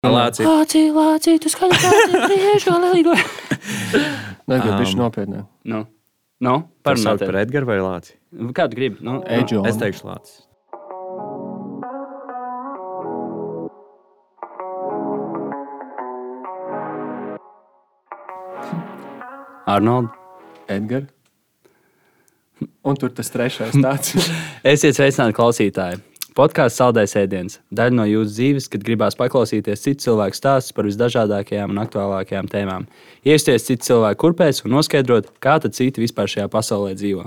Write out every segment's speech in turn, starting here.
Lācija. Lācija, lācija, tu kā priekšā lielīgo. Negribu Um, bišķi nopietnāk. Nu, nu parunāt. par Edgars vai Lāciju? Kādu gribi? Nu, Edžu. Es teikšu Lācis. Arnold. Edgars. Un tur tas trešais tāds. Esiet sveicināti klausītāji. Podkāsts saldais ēdiens. Daļa no jūsu dzīves, kad gribās paklausīties citu cilvēku stāstus par visdažādākajām un aktuālākajām tēmām. Iesties citu cilvēku kurpēs un noskaidrot, kā tad citi vispār šajā pasaulē dzīvo.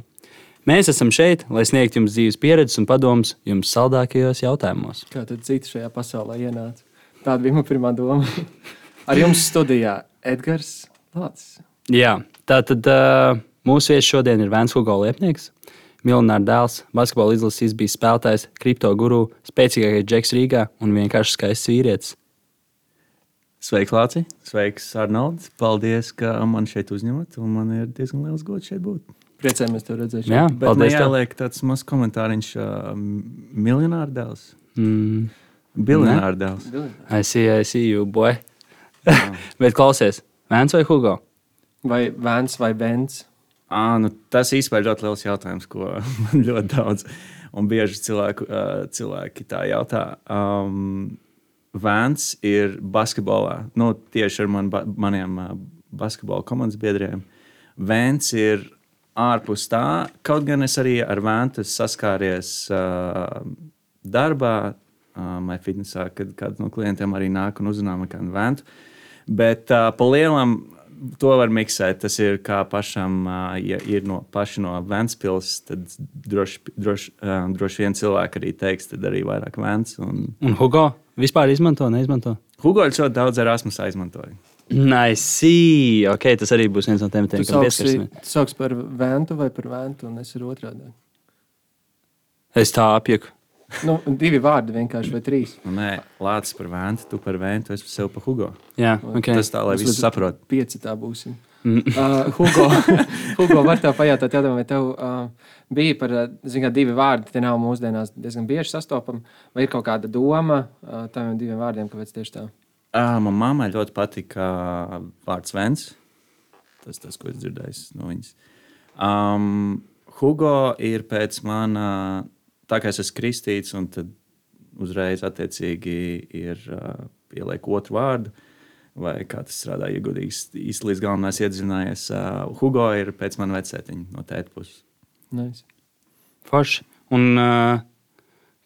Mēs esam šeit, lai sniegtu jums dzīves pieredzes un padomus jums saldākajos jautājumos. Kā tad citi šajā pasaulē ienāca? Tāda bija mana pirmā doma. Ar jums studijā Edgars Lācis. Jā, tā tad uh, mūsu viesis šodien ir Vēns Hugo Liepnieks. Miljonārs dēls, basketbola izlases bijis spēlētājs, kripto guru, spēcīgākais džeks Rīgā un vienkārši skaists vīrietis. Sveiks, Lācis. Sveiks, Arnolds. Paldies, ka man šeit uzņemat. un Man ir diezgan liels gods šeit būt. Priecājamies tev redzēt. Jā. Bet paldies. tev. jāliek tāds mazs komentāriņš. Uh, miljonāra dēls. Mm, Biljonāra dēls. I see, I see you, boy. Bet klausies, Vēns vai Hugo? Vai Vēns vai Bens? À, nu, tas īstenībā ir ļoti liels jautājums, ko man ļoti daudz un bieži cilvēku, cilvēki tā jautā. Um, Vēns ir basketbolā, nu, tieši ar man, ba maniem basketbola komandas biedriem. Vēns ir ārpus tā, kaut gan es arī ar Vēntu saskāries uh, darbā, um, vai fitnesā, kad kāds no klientiem arī nāk un uzrunā man kādu Vēntu. Bet uh, pa lielam to var miksēt. Tas ir kā pašam, ja ir no paša no Vēncpils, tad droši, droši, droši vien cilvēki arī teiks, tad arī vairāk Vēns. Un Un Hugo vispār izmanto, neizmanto? Hugo ļoti daudz Erasmus aizmantoja. Nice. Ok, tas arī būs viens no tiem, Tu kas sauksi, pieskarsimies. tu sauks par Vēntu vai par Vēntu, un es ir otrādi. Es tā apjuku. Nu, divi vārdi vienkārši vai trīs. Nu, nē, Lācis par Vēntu, tu par Vēntu, es sev par Hugo. Jā, okay. Tas tā, lai līdz saprot. Pieci tā būsim. Uh, Hugo, Hugo, var tev pajautāt, jādam, vai tev uh, bija par uh, zin, kā, divi vārdi, tie nav mūsdienās diezgan bieži sastopami, vai ir kaut kāda doma uh, tādiem diviem vārdiem, kāpēc tieši tā? Uh, man mammai ļoti patika vārds Vēns. Tas tas, ko es dzirdēju no viņas. Um, Hugo ir pēc mana, tā kā es esmu kristīts, un tad uzreiz attiecīgi ir uh, ieliek otru vārdu. Vai kā tas strādā, ja godīgi īsti līdz galam neesmu iedzinājies. Uh, Hugo ir pēc manas vecētiņa no tēta puses. Nice. Forši. Un uh,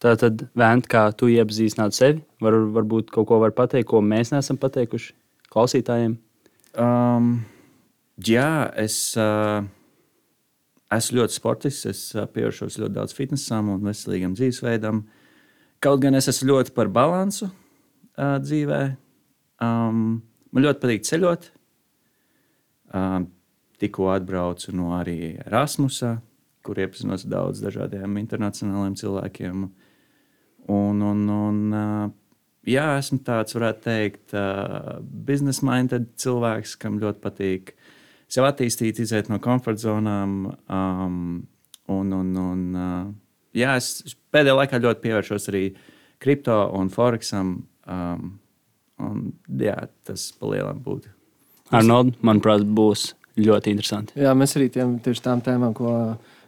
tā tad, Vēnt, kā tu iepazīstinātu sevi, var, varbūt kaut ko var pateikt, ko mēs neesam pateikuši klausītājiem. Um, jā, es uh, esmu ļoti sportisks. Es uh, pievēršos ļoti daudz fitnesam un veselīgam dzīvesveidam. Kaut gan es esmu ļoti par balansu uh, dzīvē. Um, man ļoti patīk ceļot. Um, tikko atbraucu no arī Erasmusa, kur iepazinos daudz dažādiem internacionāliem cilvēkiem. Un, un, un, uh, jā, esmu tāds, varētu teikt, uh, business-minded cilvēks, kam ļoti patīk sev attīstīt, iziet no komforta zonām. Um, un, un, un, uh, jā, es pēdējā laikā ļoti pievēršos arī kripto un foreksam. Um, un, jā, tas palielināt būtu. Arnold, manuprāt, būs ļoti interesanti. Jā, mēs arī tiem, tieši tām tēmām, ko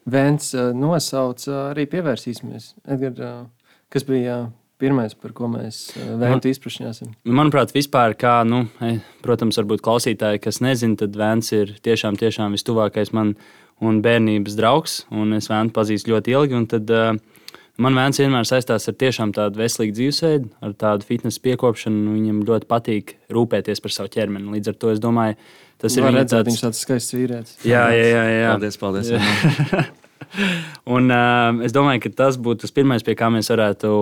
Vēns uh, nosauca, uh, arī pievērsīsimies. Edgar, uh, kas bija uh, pirmais, par ko mēs uh, Vēntu izprašņāsim? Manuprāt, vispār, kā, nu, eh, protams, varbūt klausītāji, kas nezina, tad Vēns ir tiešām, tiešām vistuvākais man un bērnības draugs. Un es Vēnu pazīstu ļoti ilgi. un Tad, uh, man Vēns vienmēr saistās ar tiešām tādu veselīgu dzīvesveidu, ar tādu fitnesa piekopšanu. Viņam ļoti patīk rūpēties par savu ķermeni. Līdz ar to es domāju, tas ir Var viņa redzēt, viņš tāds skaists vīrietis. Jā, jā, jā. jā. Paldies, paldies. Jā. un, uh, es domāju, ka tas būtu tas pirmais, pie kā mēs varētu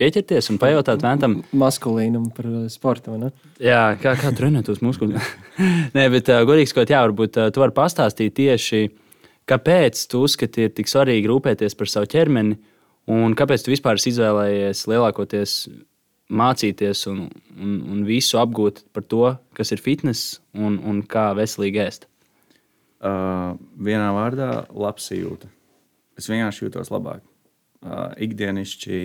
pieķerties un pajautāt Vēntam. Maskulīnam par uh, sportu, ne? Jā, kā, kā trenēt tos muskuļus? Nē, bet uh, godīgi sakot, jā, varbūt uh, tu vari pastāstīt tieši, kāpēc tu uzskati, ir tik svarīgi rūpēties par savu ķermeni un kāpēc tu vispār izvēlējies lielākoties mācīties un, un, un visu apgūt par to, kas ir fitness un, un kā veselīgi ēst. Uh, vienā vārdā - labs jūta. Es vienkārši jūtos labāk. Uh, ikdienišķi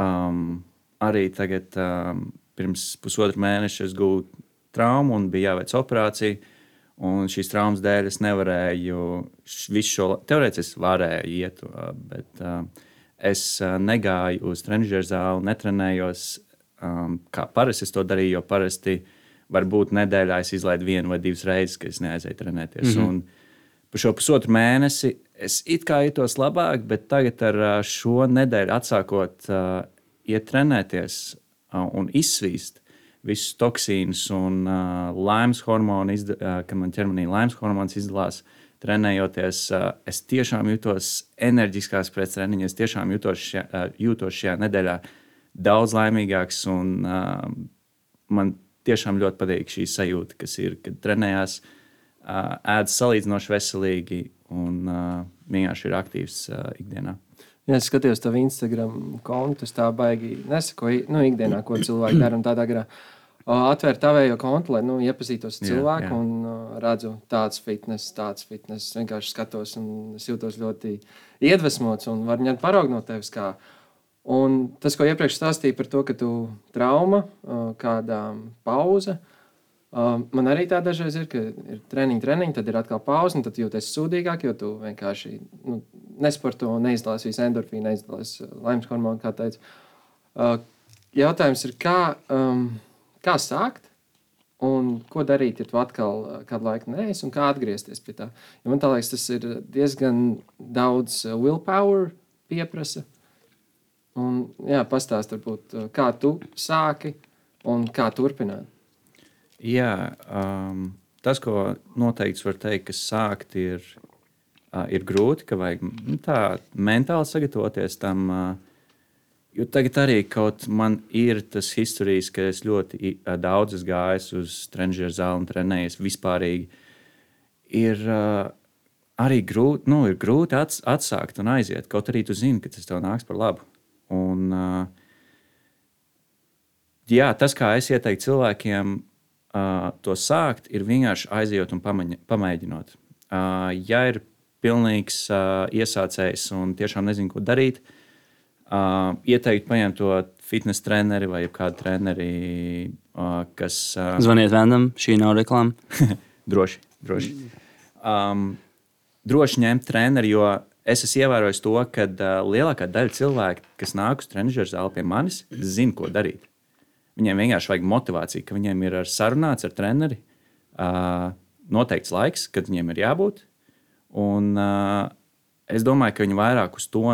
um, arī tagad um, pirms pusotra mēneša es gūstu traumu un bija jāveic operācija. Un šīs traumas dēļ es nevarēju visu šo teorētiski varēju iet, bet uh, es uh, negāju uz trenižera zāli, netrenējos um, kā parasti es to darīju, jo parasti varbūt nedēļā es izlaidu vienu vai divas reizes, kad es neaizēju trenēties. Mm -hmm. Un par šo pusotru mēnesi es it kā jutos labāk, bet tagad ar šo nedēļu atsākot uh, iet trenēties uh, un izsvīst visus toksīnus un uh, laimes hormonu, uh, kad man ķermenī laimes hormons izdalās. Trenējoties, uh, es tiešām jūtos enerģiskāks pēc treniņa. Es tiešām jūtos šajā, uh, jūtos šajā nedēļā daudz laimīgāks. Un, uh, man tiešām ļoti patīk šī sajūta, kas ir, kad trenējās, uh, ēdas salīdzinoši veselīgi un uh, vienkārši ir aktīvs uh, ikdienā. Ja es skatījos tavu Instagram kontu, tā baigi nesakoju, nu, ikdienā, ko cilvēki dara tādā garā. Atvērt tavējo kontu, lai nu, iepazītos ar cilvēku jā, jā. un uh, redzu tāds fitness, tāds fitness. Es vienkārši skatos un es jūtos ļoti iedvesmots un varu ņemt paraugu no tevis. Kā. Un tas, ko iepriekš stāstīja par to, ka tu trauma, uh, kāda pauze. Uh, man arī tā dažreiz ir, ka ir treniņi, treniņi, tad ir atkal pauze, un tad jūties sūdīgāk, jo tu vienkārši nu, nesporto, neizdalās visu endorfīnu, neizdalās uh, laimes hormonu, kā teicu. Jautājums ir, kā, um, kā sākt? Un ko darīt, ja tu atkal uh, kādu laiku neesi, un kā atgriezties pie tā? Jo man liekas, tas ir diezgan daudz willpower pieprasa. Un, jā, pastāst, varbūt, kā tu sāki un kā turpināt. Jā, um, tas, ko noteikti var teikt, ka sākt ir ir grūti, ka vajag nu, tā mentāli sagatavoties tam. Jo tagad arī kaut man ir tas historijs, ka es ļoti daudz esmu gājis uz trenižera zāli un trenējies vispārīgi. Ir arī grūti, nu, ir grūti ats, atsākt un aiziet. Kaut arī tu zini, ka tas tev nāks par labu. Un, jā, tas, kā es ieteiktu cilvēkiem to sākt, ir vienkārši aiziet un pamēģinot. Ja ir pilnīgs uh, iesācējs un tiešām nezinu, ko darīt, uh, ieteikt paņemt to fitnes treneri vai kādu treneri, uh, kas. Uh, Zvaniet Vendam, šī nav reklāma. droši, droši. Um, droši ņemt treneri, jo es esmu ievērojis to, ka uh, lielākā daļa cilvēku, kas nāk uz trenižera zāli pie manis, zina, ko darīt. Viņiem vienkārši vajag motivāciju, ka viņiem ir sarunāts ar treneri, uh, noteikts laiks, kad viņiem ir jābūt. Un, uh, es domāju, ka viņi vairāk uz to,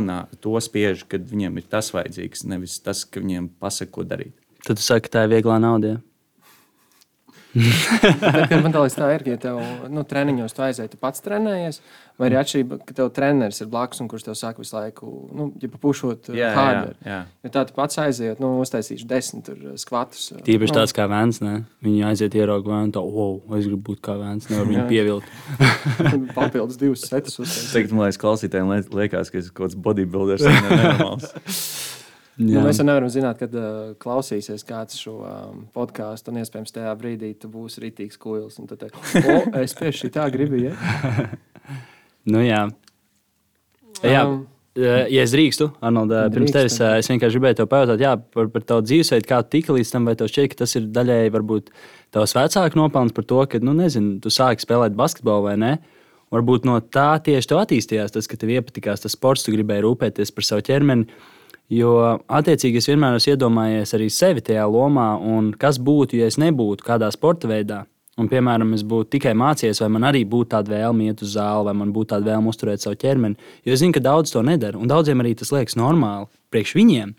to spiež, kad viņiem ir tas vajadzīgs, nevis tas, ka viņiem pasaka, ko darīt. Tad saki, ka tā ir vieglā nauda. Ja? Man liekas, tā ir, ja tev nu, treniņos tu aiziet, tu pats trenējies, vai arī atšķirība, ka tev treneris ir blakus un kurš tev saka visu laiku, nu, ja papušot jā, harder. Jā, jā. Ja tā tu pats aiziet, nu, uztaisīšu desmit tur skvatus. Tīpaši nu. tāds kā vēns, ne? Viņi aiziet ieraugu vēnu, tā, wow, es gribu būt kā vēns, nevar viņu pievilkt. Papildus divus setus uztaisīt. Tagad, man liekas, klausītājiem liekas, ka es kaut kāds bodybuilders. Nu, mēs jau nevaram zināt, kad uh, klausīsies kāds šo um, podkāstu, un iespējams tajā brīdī tu būsi rītīgs kuils. Tad te, o, es pie šī tā gribu. Ja? nu, jā. jā. Um, Ja es drīkstu, Arnold, pirms tevis es vienkārši gribēju te pajautāt jā, par, par tavu dzīvesveidu, kā tu tiki līdz tam, vai tev šķiet, ka tas ir daļēji varbūt tavs vecāku nopelns par to, ka, nu, nezinu, tu sāki spēlēt basketbolu vai ne. Varbūt no tā tieši tev attīstījās tas, ka tev iepatikās tas sports, tu gribēji rūpēties par savu ķermeni. Jo, attiecīgi, es vienmēr esmu iedomājies arī sevi tajā lomā, un kas būtu, ja es nebūtu kādā sporta veidā. Un, piemēram, es būtu tikai mācījies, vai man arī būtu tāda vēlme iet uz zāli, vai man būtu tāda vēlme uzturēt savu ķermeni. Jo es zinu, ka daudz to nedara, un daudziem arī tas liekas normāli. Priekš viņiem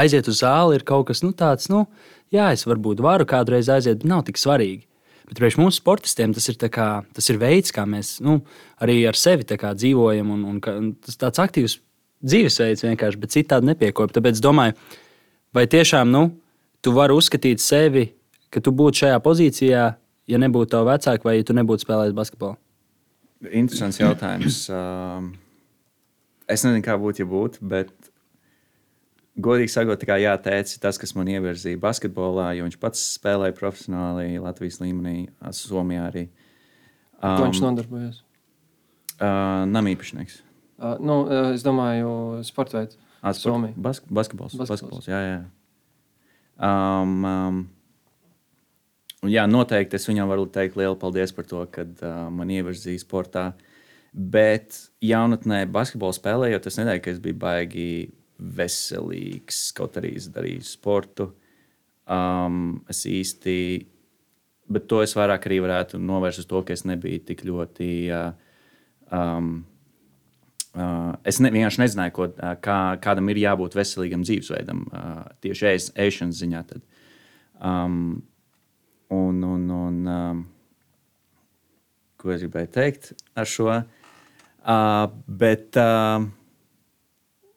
aiziet uz zāli ir kaut kas nu, tāds, nu, jā, es varbūt varu kādreiz aiziet, bet nav tik svarīgi. Bet priekš mums, sportistiem, tas ir, kā, tas ir veids, kā mēs nu, arī ar sevi dzīvojam, un, un, un tas tāds aktīvs dzīvesveids vienkārši, bet citādi nepiekopja. Tāpēc es domāju, vai tiešām nu, tu vari uzskatīt sevi, ka tu būtu šajā pozīcijā, ja nebūtu tavi vecāki, vai ja tu nebūtu spēlējis basketbolu? Interesants jautājums. Um, es nezinu, kā būtu, ja būtu, bet godīgi sakot, jā, ir tas, kas man ievirzīja basketbolā, jo viņš pats spēlēja profesionāli Latvijas līmenī, Somijā arī. Um, Ko viņš nodarbojas? Uh, Namīpašnieks. Uh, nu, uh, es domāju, sporta veids. Somija. Bas basketbols, basketbols. basketbols. Jā, jā. Um, um, jā, noteikti es viņam varu teikt lielu paldies par to, ka uh, man ievirzīja sportā. Bet jaunatnē, basketbolu spēlējot, es nedēļu, ka es biju baigi veselīgs, kaut arī es darīju sportu. Um, es īsti, bet to es vairāk arī varētu novērst uz to, ka es nebiju tik ļoti. Uh, um, Uh, es ne, vienkārši nezināju, ko, uh, kā, kādam ir jābūt veselīgam dzīvesveidam, uh, tieši ēs, ēšanas ziņā. Tad. Um, un, un, un, um, ko es gribēju teikt ar šo? Uh, bet, uh,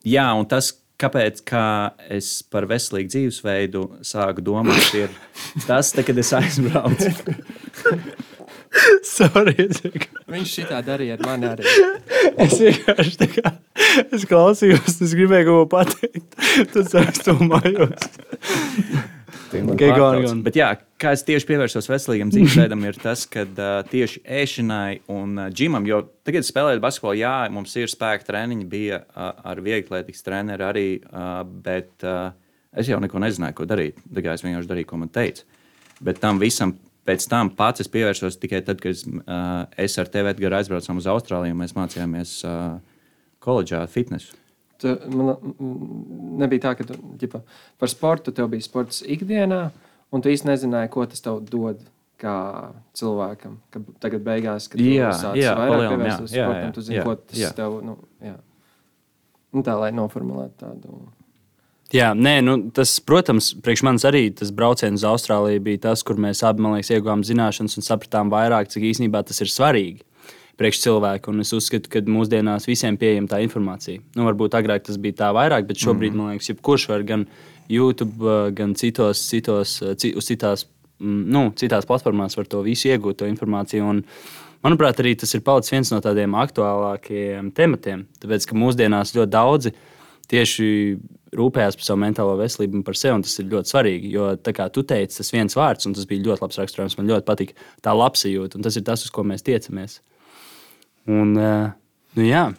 jā, un tas, kāpēc kā es par veselīgu dzīvesveidu sāku domāt, ir tas, te, kad es aizbraucu. Sorry, Viņš šitā darīja ar mani arī. es vienkārši tā kā es klausījos, es gribēju kaut ko pateikt. Tad es domājos. Bet, jā, kā es tieši pievērsos veselīgam dzīvesveidam, ir tas, ka uh, tieši ēšanai un uh, džimam, jo tagad spēlējot basketbolu, jā, mums ir spēka treniņi, bija uh, ar vieglietīgas treneru arī, uh, bet uh, es jau neko nezināju, ko darīt. Tagad es vienkārši darīju, ko man teica. Bet tam visam pēc tam pats es pievērsos tikai tad, kad es, uh, es ar tevi Edgars aizbraucām uz Austrāliju un mēs mācījāmies uh, koledžā fitnesu. Tu, man nebija tā, ka tu, ģipa, par sportu tev bija sports ikdienā, un tu īsti nezināji, ko tas tev dod. Kā cilvēkam, kad tagad beigās, kad Jā, jā, vairāk pievērsties sportam, tu zini, jā, ko tas jā. tev, nu, jā. Nu, tā, lai noformulētu tādu. Jā, nē, nu, tas, protams, priekš manis arī tas brauciens uz Austrāliju bija tas, kur mēs abi liekas, ieguvām zināšanas un sapratām vairāk, cik īstenībā tas ir svarīgi priekš cilvēku. Un es uzskatu, ka mūsdienās visiem pieejama tā informācija. Nu, varbūt agrāk tas bija tā vairāk, bet šobrīd, mm. man liekas, jebkurš var gan YouTube, gan citos, citos, ci- uz citās, mm, nu, citās platformās var to visu iegūt, to informāciju. Un, manuprāt, arī tas ir palicis viens no tādiem aktuālākajiem tematiem. Tāpēc, ka mūsdienās ļoti daudzi tieši rūpējas par savu mentālo veselību un par sevi. un Tas ir ļoti svarīgi. Jo, tā kā tu teici, tas viens vārds, un tas bija ļoti labs raksturojums, man ļoti patīk tā labsajūta. un Tas ir tas, uz ko mēs tiecamies. Un, uh, nu, jā,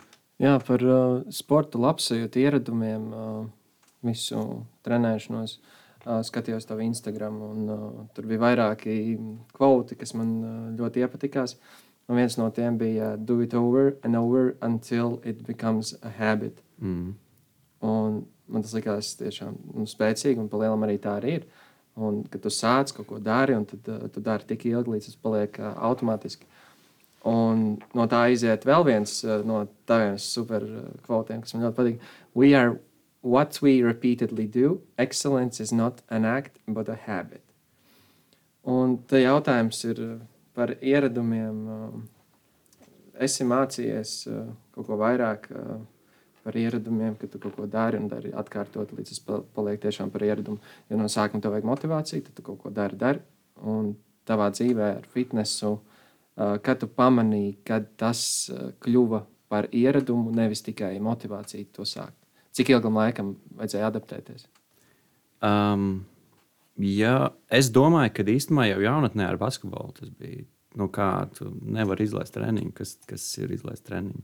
Jā, par uh, sporta labsajūtu ieradumiem, uh, visu trenēšanos. Uh, skatījos tavu Instagram, un uh, tur bija vairāki kvoti, kas man uh, ļoti iepatikās. Un viens no tiem bija Do it over and over until it becomes a habit. Mm. Un man tas likās tiešām nu, spēcīgi, un palielam arī tā arī ir. Un, kad tu sāc kaut ko dari, un tad uh, tu dari tik ilgi, līdz tas paliek uh, automātiski. Un no tā iziet vēl viens uh, no taviem super uh, kas man ļoti patīk. We are what we repeatedly do. Excellence is not an act, but a habit. Un te jautājums ir uh, par ieradumiem. um, Esi mācījies uh, kaut ko vairāk par ieradumiem, ka tu kaut ko dari un dari atkārtot, līdz tas pa- paliek tiešām par ieradumu. Jo no sākuma tev vajag motivāciju, tad tu kaut ko dari, dari. Un tavā dzīvē ar fitnesu, kad tu pamanīji, kad tas kļuva par ieradumu, nevis tikai motivāciju to sākt. Cik ilgam laikam vajadzēja adaptēties? Um, jā, es domāju, ka īstenībā jau jaunatnē ar basketbolu tas bija. Nu, kā tu nevari izlaist treniņu, kas, kas ir izlaist treniņu.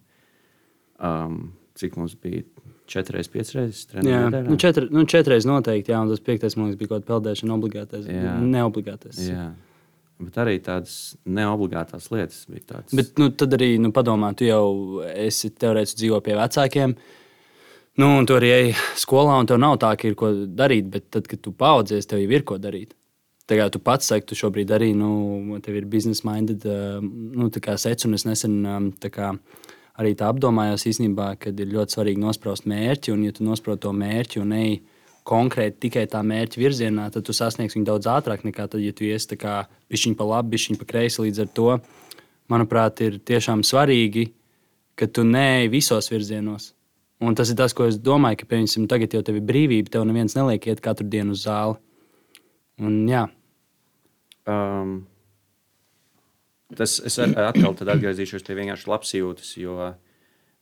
Um, cik mums bija? Četras, piecas reizes jā. Nu, četri, nu, četreiz noteikti, jā, un tas piektais man bija kaut kāda peldēšana obligātais. Jā. Neobligātais. Jā. Bet arī tādas neobligātās lietas bija tādas. Bet nu, tad arī nu, padomā, tu jau esi teorētiski dzīvo pie vecākiem. Nu, un tu arī ej skolā, un tev nav tā, ka ir ko darīt. Bet tad, kad tu paudzies, tev jau ir ko darīt. Tā kā tu pats saki, tu šobrīd arī nu, tev ir business minded, uh, nu, tā kā sec, un es nesen um, tā kā, arī tā apdomājos īstenībā, ka ir ļoti svarīgi nospraust mērķi, un ja tu nosprauc to mērķi un ej konkrēti tikai tā mērķa virzienā, tad tu sasniegsi viņu daudz ātrāk nekā tad, ja tu iesi kā pišķiņ pa labi, pišķiņ pa kreisi. Līdz ar to, manuprāt, ir tiešām svarīgi, ka tu neej visos virzienos. Un tas ir tas, ko es domāju, ka, piemēram, tagad jau tev ir brīvība, tev neviens neliek iet katru dienu uz zāli. Un, jā, Um, tas es atkal atgriezīšos pie vienkārši labsajūtas, jo,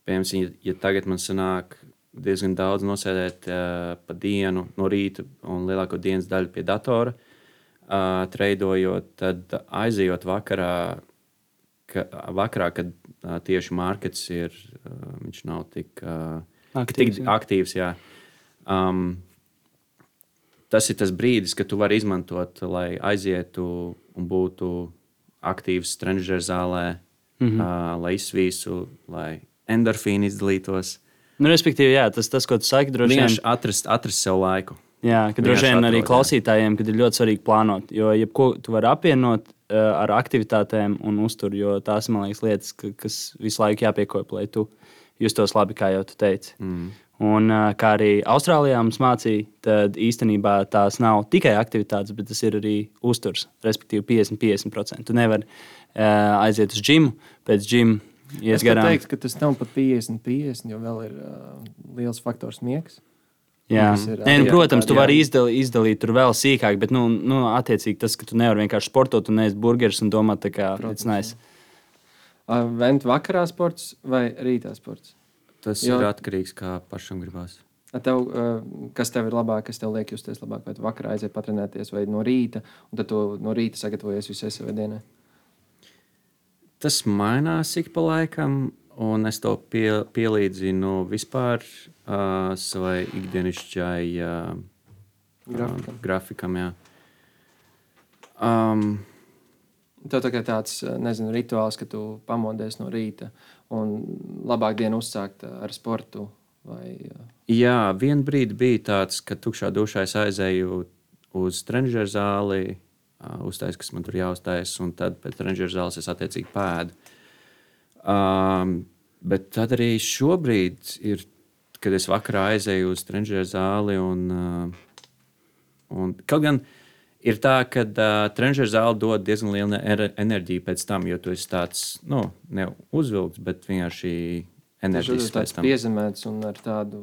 piemēram, ja, ja tagad man sanāk diezgan daudz nosēdēt uh, pa dienu no rīta un lielāko dienas daļu pie datora, uh, treidojot, tad aizejot vakarā, ka, vakarā kad uh, tieši markets ir, uh, viņš nav tik, uh, Aktīvs, tik jā. aktīvs, jā. Um, tas ir tas brīdis, kad tu vari izmantot, lai aizietu un būtu aktīvs trenižera zālē, mm -hmm. uh, lai izsvīstu, lai endorfīni izdalītos. Nu, respektīvi, jā, tas, tas, ko tu saki, droši vien Vienkārši atrast, atrast sev laiku. Jā, ka droši vien arī klausītājiem ir ļoti svarīgi plānot. Jo jebko tu vari apvienot uh, ar aktivitātēm un uzturu, jo tās man liekas lietas, ka, kas visu laiku jāpiekopja, lai tu justos labi, kā jau tu teici. Mm. Un, kā arī Austrālijā mums mācīja, tad īstenībā tās nav tikai aktivitātes, bet tas ir arī uzturs, respektīvi 50-50%. Tu nevari uh, aiziet uz džimu, pēc džima iet Es garām. teiktu, ka tas nav pat 50, 50, jo vēl ir uh, liels faktors miegs. Jā, ir, Nē, nu, jā, protams, tādi, tu jā. vari izdalīt, izdalīt tur vēl sīkāk, bet, nu, nu attiecīgi tas, ka tu nevari vienkārši sportot un ēst burgerus un domāt, tā kā tas nice. Vent vakarā sports vai rītā sports? Tas Jo- ir atkarīgs no kā pašam gribās. Tev, kas tev ir labāk, kas tev liek justies labāk? Vai tu vakarā aiziet patrenēties, vai no rīta, un tad tu no rīta sagatavojies visai savai dienai? Tas mainās ik pa laikam, un es to pie, pielīdzinu vispār uh, savai ikdienišķai uh, Grafikam. Uh, grafikam jā. um, Tev tā kā tāds, uh, nezinu, rituāls, ka tu pamodies no rīta un labāk dienu uzsākt uh, ar sportu. Vai, uh, jā, vien brīdi bija tāds, ka tukšā dušā es aizēju uz trenižera zāli, uh, uztaisīju, kas man tur jāuztais, un tad pēc trenižera zāles es attiecīgi pēdu. Um, bet tad arī šobrīd ir, kad es vakarā aizēju uz trenižera zāli. Un, uh, un, kaut gan ir tā, ka uh, trenižera zāle dod diezgan lielu er- enerģiju pēc tam, jo tu esi tāds nu, ne uzvilkts, bet vienkārši enerģijas pēc tam. piezemēts un ar tādu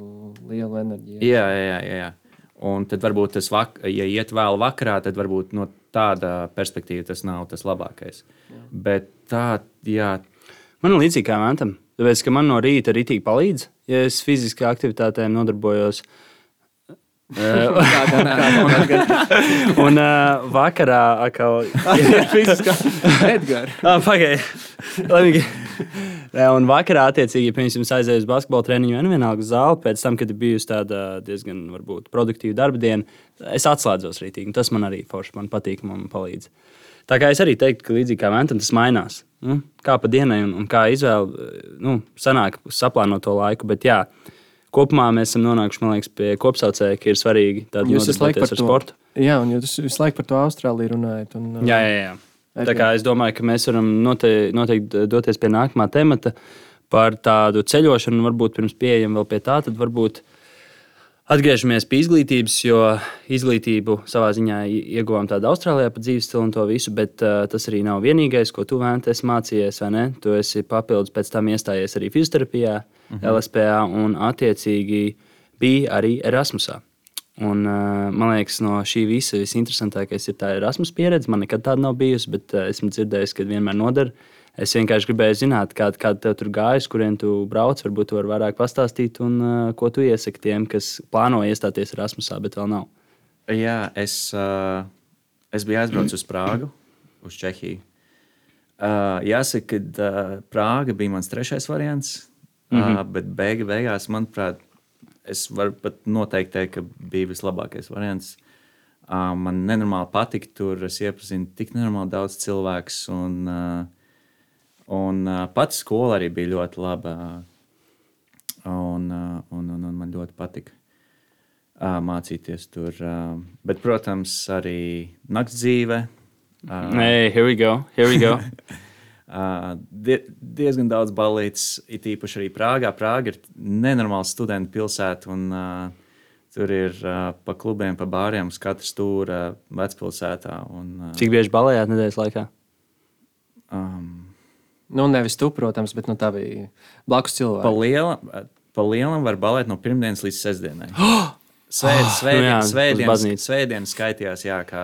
lielu enerģiju. Jā, jā, jā, jā. Un tad varbūt tas, vak ja iet vēl vakarā, tad varbūt no tāda perspektīva tas nav tas labākais. Jā. Bet tā, jā, Man ir līdzīgi kā Mantam. Tāpēc, ka man no rīta rītīgi palīdz, ja es fiziskā aktivitātēm nodarbojos. Un uh, vakarā atkal Edgars. Ah, Pagaidiet, un vakarā, attiecīgi, ja piemēram, es aizēju uz basketbola treniņu, nu vienalga zāli, pēc tam, kad ir bijusi tāda diezgan varbūt, produktīva darba diena, es atslēdzos rītīgi. Tas man arī forši, man patīk, man palīdz. Tā kā es arī teiktu, ka līdzīgi kā Ventam, tas mainās. Nu, kā pa dienai un, un kā izvēle, nu, sanāk saplānot to laiku. Bet, jā, kopumā mēs esam nonākuši liekas, pie kopsaucēja, ka ir svarīgi par ar to sportu. Jā, un jūs visu laiku par to Austrāliju runājat. Un, uh, Jā, jā, jā. Tā Edgars. kā es domāju, ka mēs varam noteikti, noteikti doties pie nākamā temata par tādu ceļošanu, varbūt pirms pieejam vēl pie tā, tad varbūt atgriežamies pie izglītības, jo izglītību savā ziņā ieguvām tādu Austrālijā par dzīves stilu un to visu, bet uh, tas arī nav vienīgais, ko tu vēlaties esi mācījies? Tu esi papildus pēc tam iestājies arī fizioterapijā, mm -hmm. LSPA un attiecīgi bija arī Erasmusā. Un, uh, man liekas, no šī visa visinteresantākais ir tā Erasmus pieredze. Man nekad tāda nav bijusi, bet uh, esmu dzirdējis, ka vienmēr noder. Es vienkārši gribēju zināt, kāda kā tev tur gājas, kurien tu brauc. Varbūt tu vari vairāk pastāstīt, un uh, ko tu iesaki tiem, kas plāno iestāties Erasmusā, bet vēl nav. Jā, es, uh, es biju aizbraucis uz Prāgu, uz Čehiju. Uh, jāsaka, ka uh, Prāga bija mans trešais variants, mm -hmm. uh, bet beigu, beigās, manuprāt, es varu pat noteikti teikt, ka bija vislabākais variants. Uh, man nenormāli patika tur, es iepazinu tik nenormāli daudz cilvēku, un, uh, un uh, pats skola arī bija ļoti laba. Un, uh, un, un, un man ļoti patika uh, mācīties tur. Uh, bet, protams, arī nakts dzīve. Uh, Hey, here we go, here we go. uh, die, diezgan daudz balīdzes, it īpaši arī Prāgā. Prāga ir nenormāla studentu pilsēta. Un, uh, tur ir uh, pa klubiem, pa bāriem, uz katra stūra uh, vecpilsētā. Un, uh, Cik bieži balējāt nedēļas laikā? um, Nu, nevis tu, protams, bet nu, tā bija blakus pa, cilvēka. lielam, pa lielam var balēt no pirmdienas līdz sestdienai. Svēt, nu jā, svētdien, uz svētdienas, baznīcu. svētdienas skaitījās, jā, kā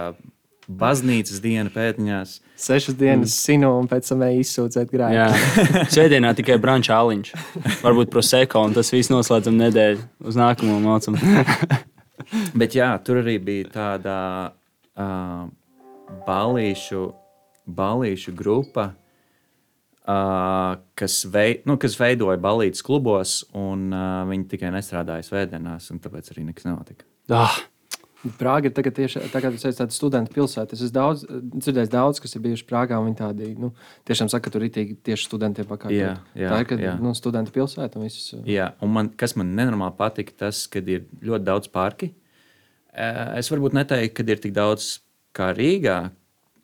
baznīcas diena pēdiņās. Sešas dienas sinu un pēc tam izsūdzēt grāmatu. Jā, svētdienā tikai brunča aliņš. Varbūt proseko, un tas viss noslēdzam nedēļu uz nākamo mocam. Bet jā, tur arī bija tāda uh, balīšu, balīšu grupa, uh, kas, vei, nu, kas veidoja balīdzes klubos, un uh, viņi tikai nestrādāja svētdienās, un tāpēc arī nekas nenotika. ah, Prāga ir tagad tieši tā, kā tas ir tāds studentu pilsēta. Es esmu daudz, dzirdējis daudz, kas ir bijuši Prāgā, viņi tādi, nu, tiešām saka, ka tur ir tieši studentiem pakārtot. Jā, jā, tā ir, ka, jā. nu, studentu pilsēta un viss. Jā, un man, kas man nenormāli patika, tas, ka ir ļoti daudz parki. Es varbūt neteiktu, ka ir tik daudz kā Rīgā,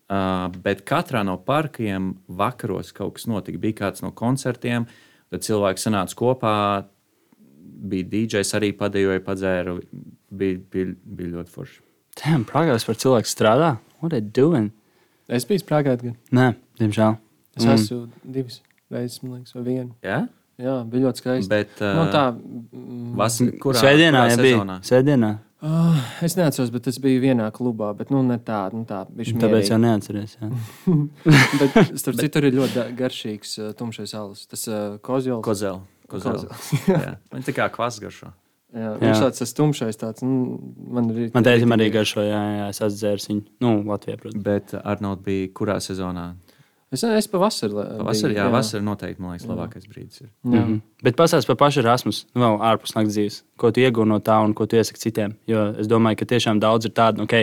eh, bet katrā no parkiem vakaros kaut kas notika. Bija kāds no koncertiem, tad cilvēki sanāca kopā. Bija DJs arī padējoja, padzēra. Bija, bija, bija ļoti forši. Tēm, Prāgās par cilvēku strādā. What are they doing? Es biju Prāgā, gan Nē, diemžēl. es Mm. mm. esmu divas reizes, man liekas, vai vienu. Ja? Jā, bija ļoti skaisti. Bet uh, nu, tā, mm, vas, kurā, Svētdienā, kurā ja bija. sezonā? Svētdienā. Uh, es neatceros, bet es biju vienā klubā, bet nu, ne tā, nu, tā bija Tāpēc jau neatceries. Jā. Bet, starp citu, ir ļoti garšīgs uh, tumšais alus. Tas uh, kozjols. Kozela. Kozela. Kozels. Jā. Viņa tā kā kvas garšo. Jā, Jā. viņš tāds tas tumšais, tāds, nu, man ir. Man teica, arī garšo, jā, jā, es atzēru viņu. Nu, Latvijā, protams. Bet Arnolds bija kurā sezonā? Es, es pavasarī. Vasarī, jā, jā. vasarī noteikti, man liekas, labākais brīdis. Ir. Jā. Mhm. Bet pastāsti par pašu Erasmus, nu, vēl ārpus naktas dzīves. Ko tu iegūti no tā un ko tu iesaki citiem? Jo es domāju, ka tiešām daudz ir tādu, ok,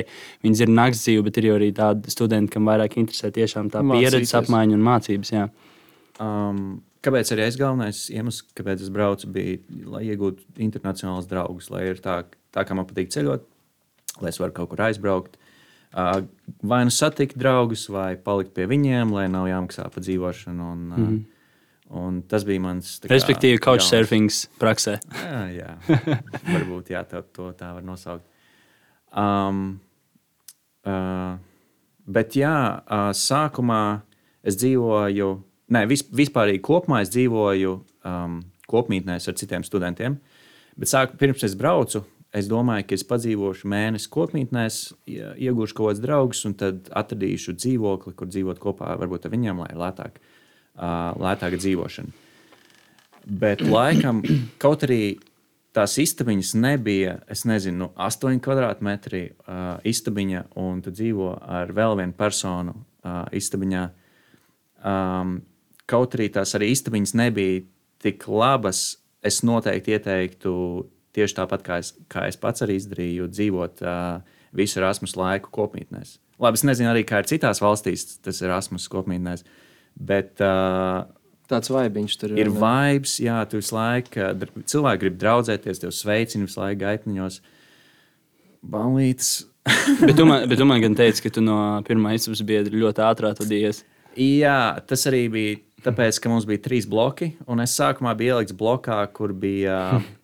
viņi zina naktas dzīvi, bet ir arī tādi studenti, kam vairāk interesē tiešām tā Mācīties. pieredzes apmaiņa un mācības. Jā. Um, kāpēc arī es galvenais iemesls, kāpēc es braucu, bija, lai iegūtu internacionālus draugus, lai ir tā, tā kā man patīk ceļot, lai es varu kaut kur aizbraukt. Vai nu satikt draugus, vai palikt pie viņiem, lai nav jāmaksā par dzīvošanu. Un, mm -hmm. un tas bija mans. kā, Respektīvi, couchsurfings praksē. Jā, jā. varbūt jā, tā, to tā var nosaukt. Um, uh, bet jā, uh, sākumā es dzīvoju, ne, vis, vispār kopumā es dzīvoju um, kopmītnēs ar citiem studentiem. Bet sāk, pirms es braucu, es domāju, ka es padzīvošu mēnesi kopmītnēs, ie- iegūšu kaut kādus draugus, un tad atradīšu dzīvokli, kur dzīvot kopā varbūt ar viņiem, lai ir lētāk, lētāka dzīvošana. Bet laikam, kaut arī tās istabiņas nebija, es nezinu, nu, 8 kvadrātmetri uh, istabiņa, un tu dzīvo ar vēl vienu personu uh, istabiņā. Um, kaut arī tās arī istabiņas nebija tik labas, es noteikti ieteiktu tieši tāpat, kā es, kā es pats arī izdarīju, dzīvot uh, visu Erasmus laiku kopmītnēs. Labi, es nezinu arī, kā ir citās valstīs, tas ir Erasmus kopmītnēs. Bet uh, Tāds vaibiņš tur ir un, vibes, jā, tu visu laiku cilvēki grib draudzēties, tev sveicina visu laiku gaitniņos. Balīts. bet, tu man, bet tu man gan teici, ka tu no pirmā istabas biedra ļoti ātrā vadījies. Jā, tas arī bija tāpēc, ka mums bija trīs bloki, un es sākumā biju ielikts blokā, kur bija.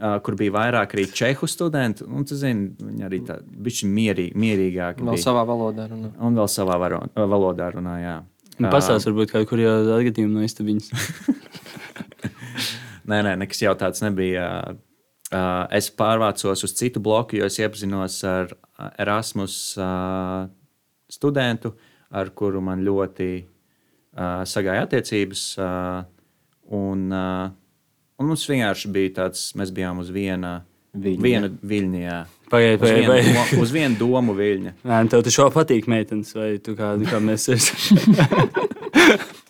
ā, Kur bija vairāk arī čehu studentu, un zini, viņi arī tādi mierī, mierīgāki. vēl bija. savā valodā. Runā. Un vēl savā varo, valodā runāja. Nu, Pastāst, varbūt kādu kuriozu atgadījumu no istabiņas. Nē, nē, nekas jau tāds nebija. Uh, es pārvācos uz citu bloku, jo es iepazinos ar Erasmus uh, studentu, ar kuru man ļoti uh, sagāja attiecības. Uh, un, uh, un mums vienkārši bija tāds, mēs bijām uz viena Viļņa. viena viļņa. Pagaidiet, Uz vai, vienu, vai, uz vienu domu viļņa. Nē, nu, tev taču patīk meitenes, vai tu kā, kā mēs esam?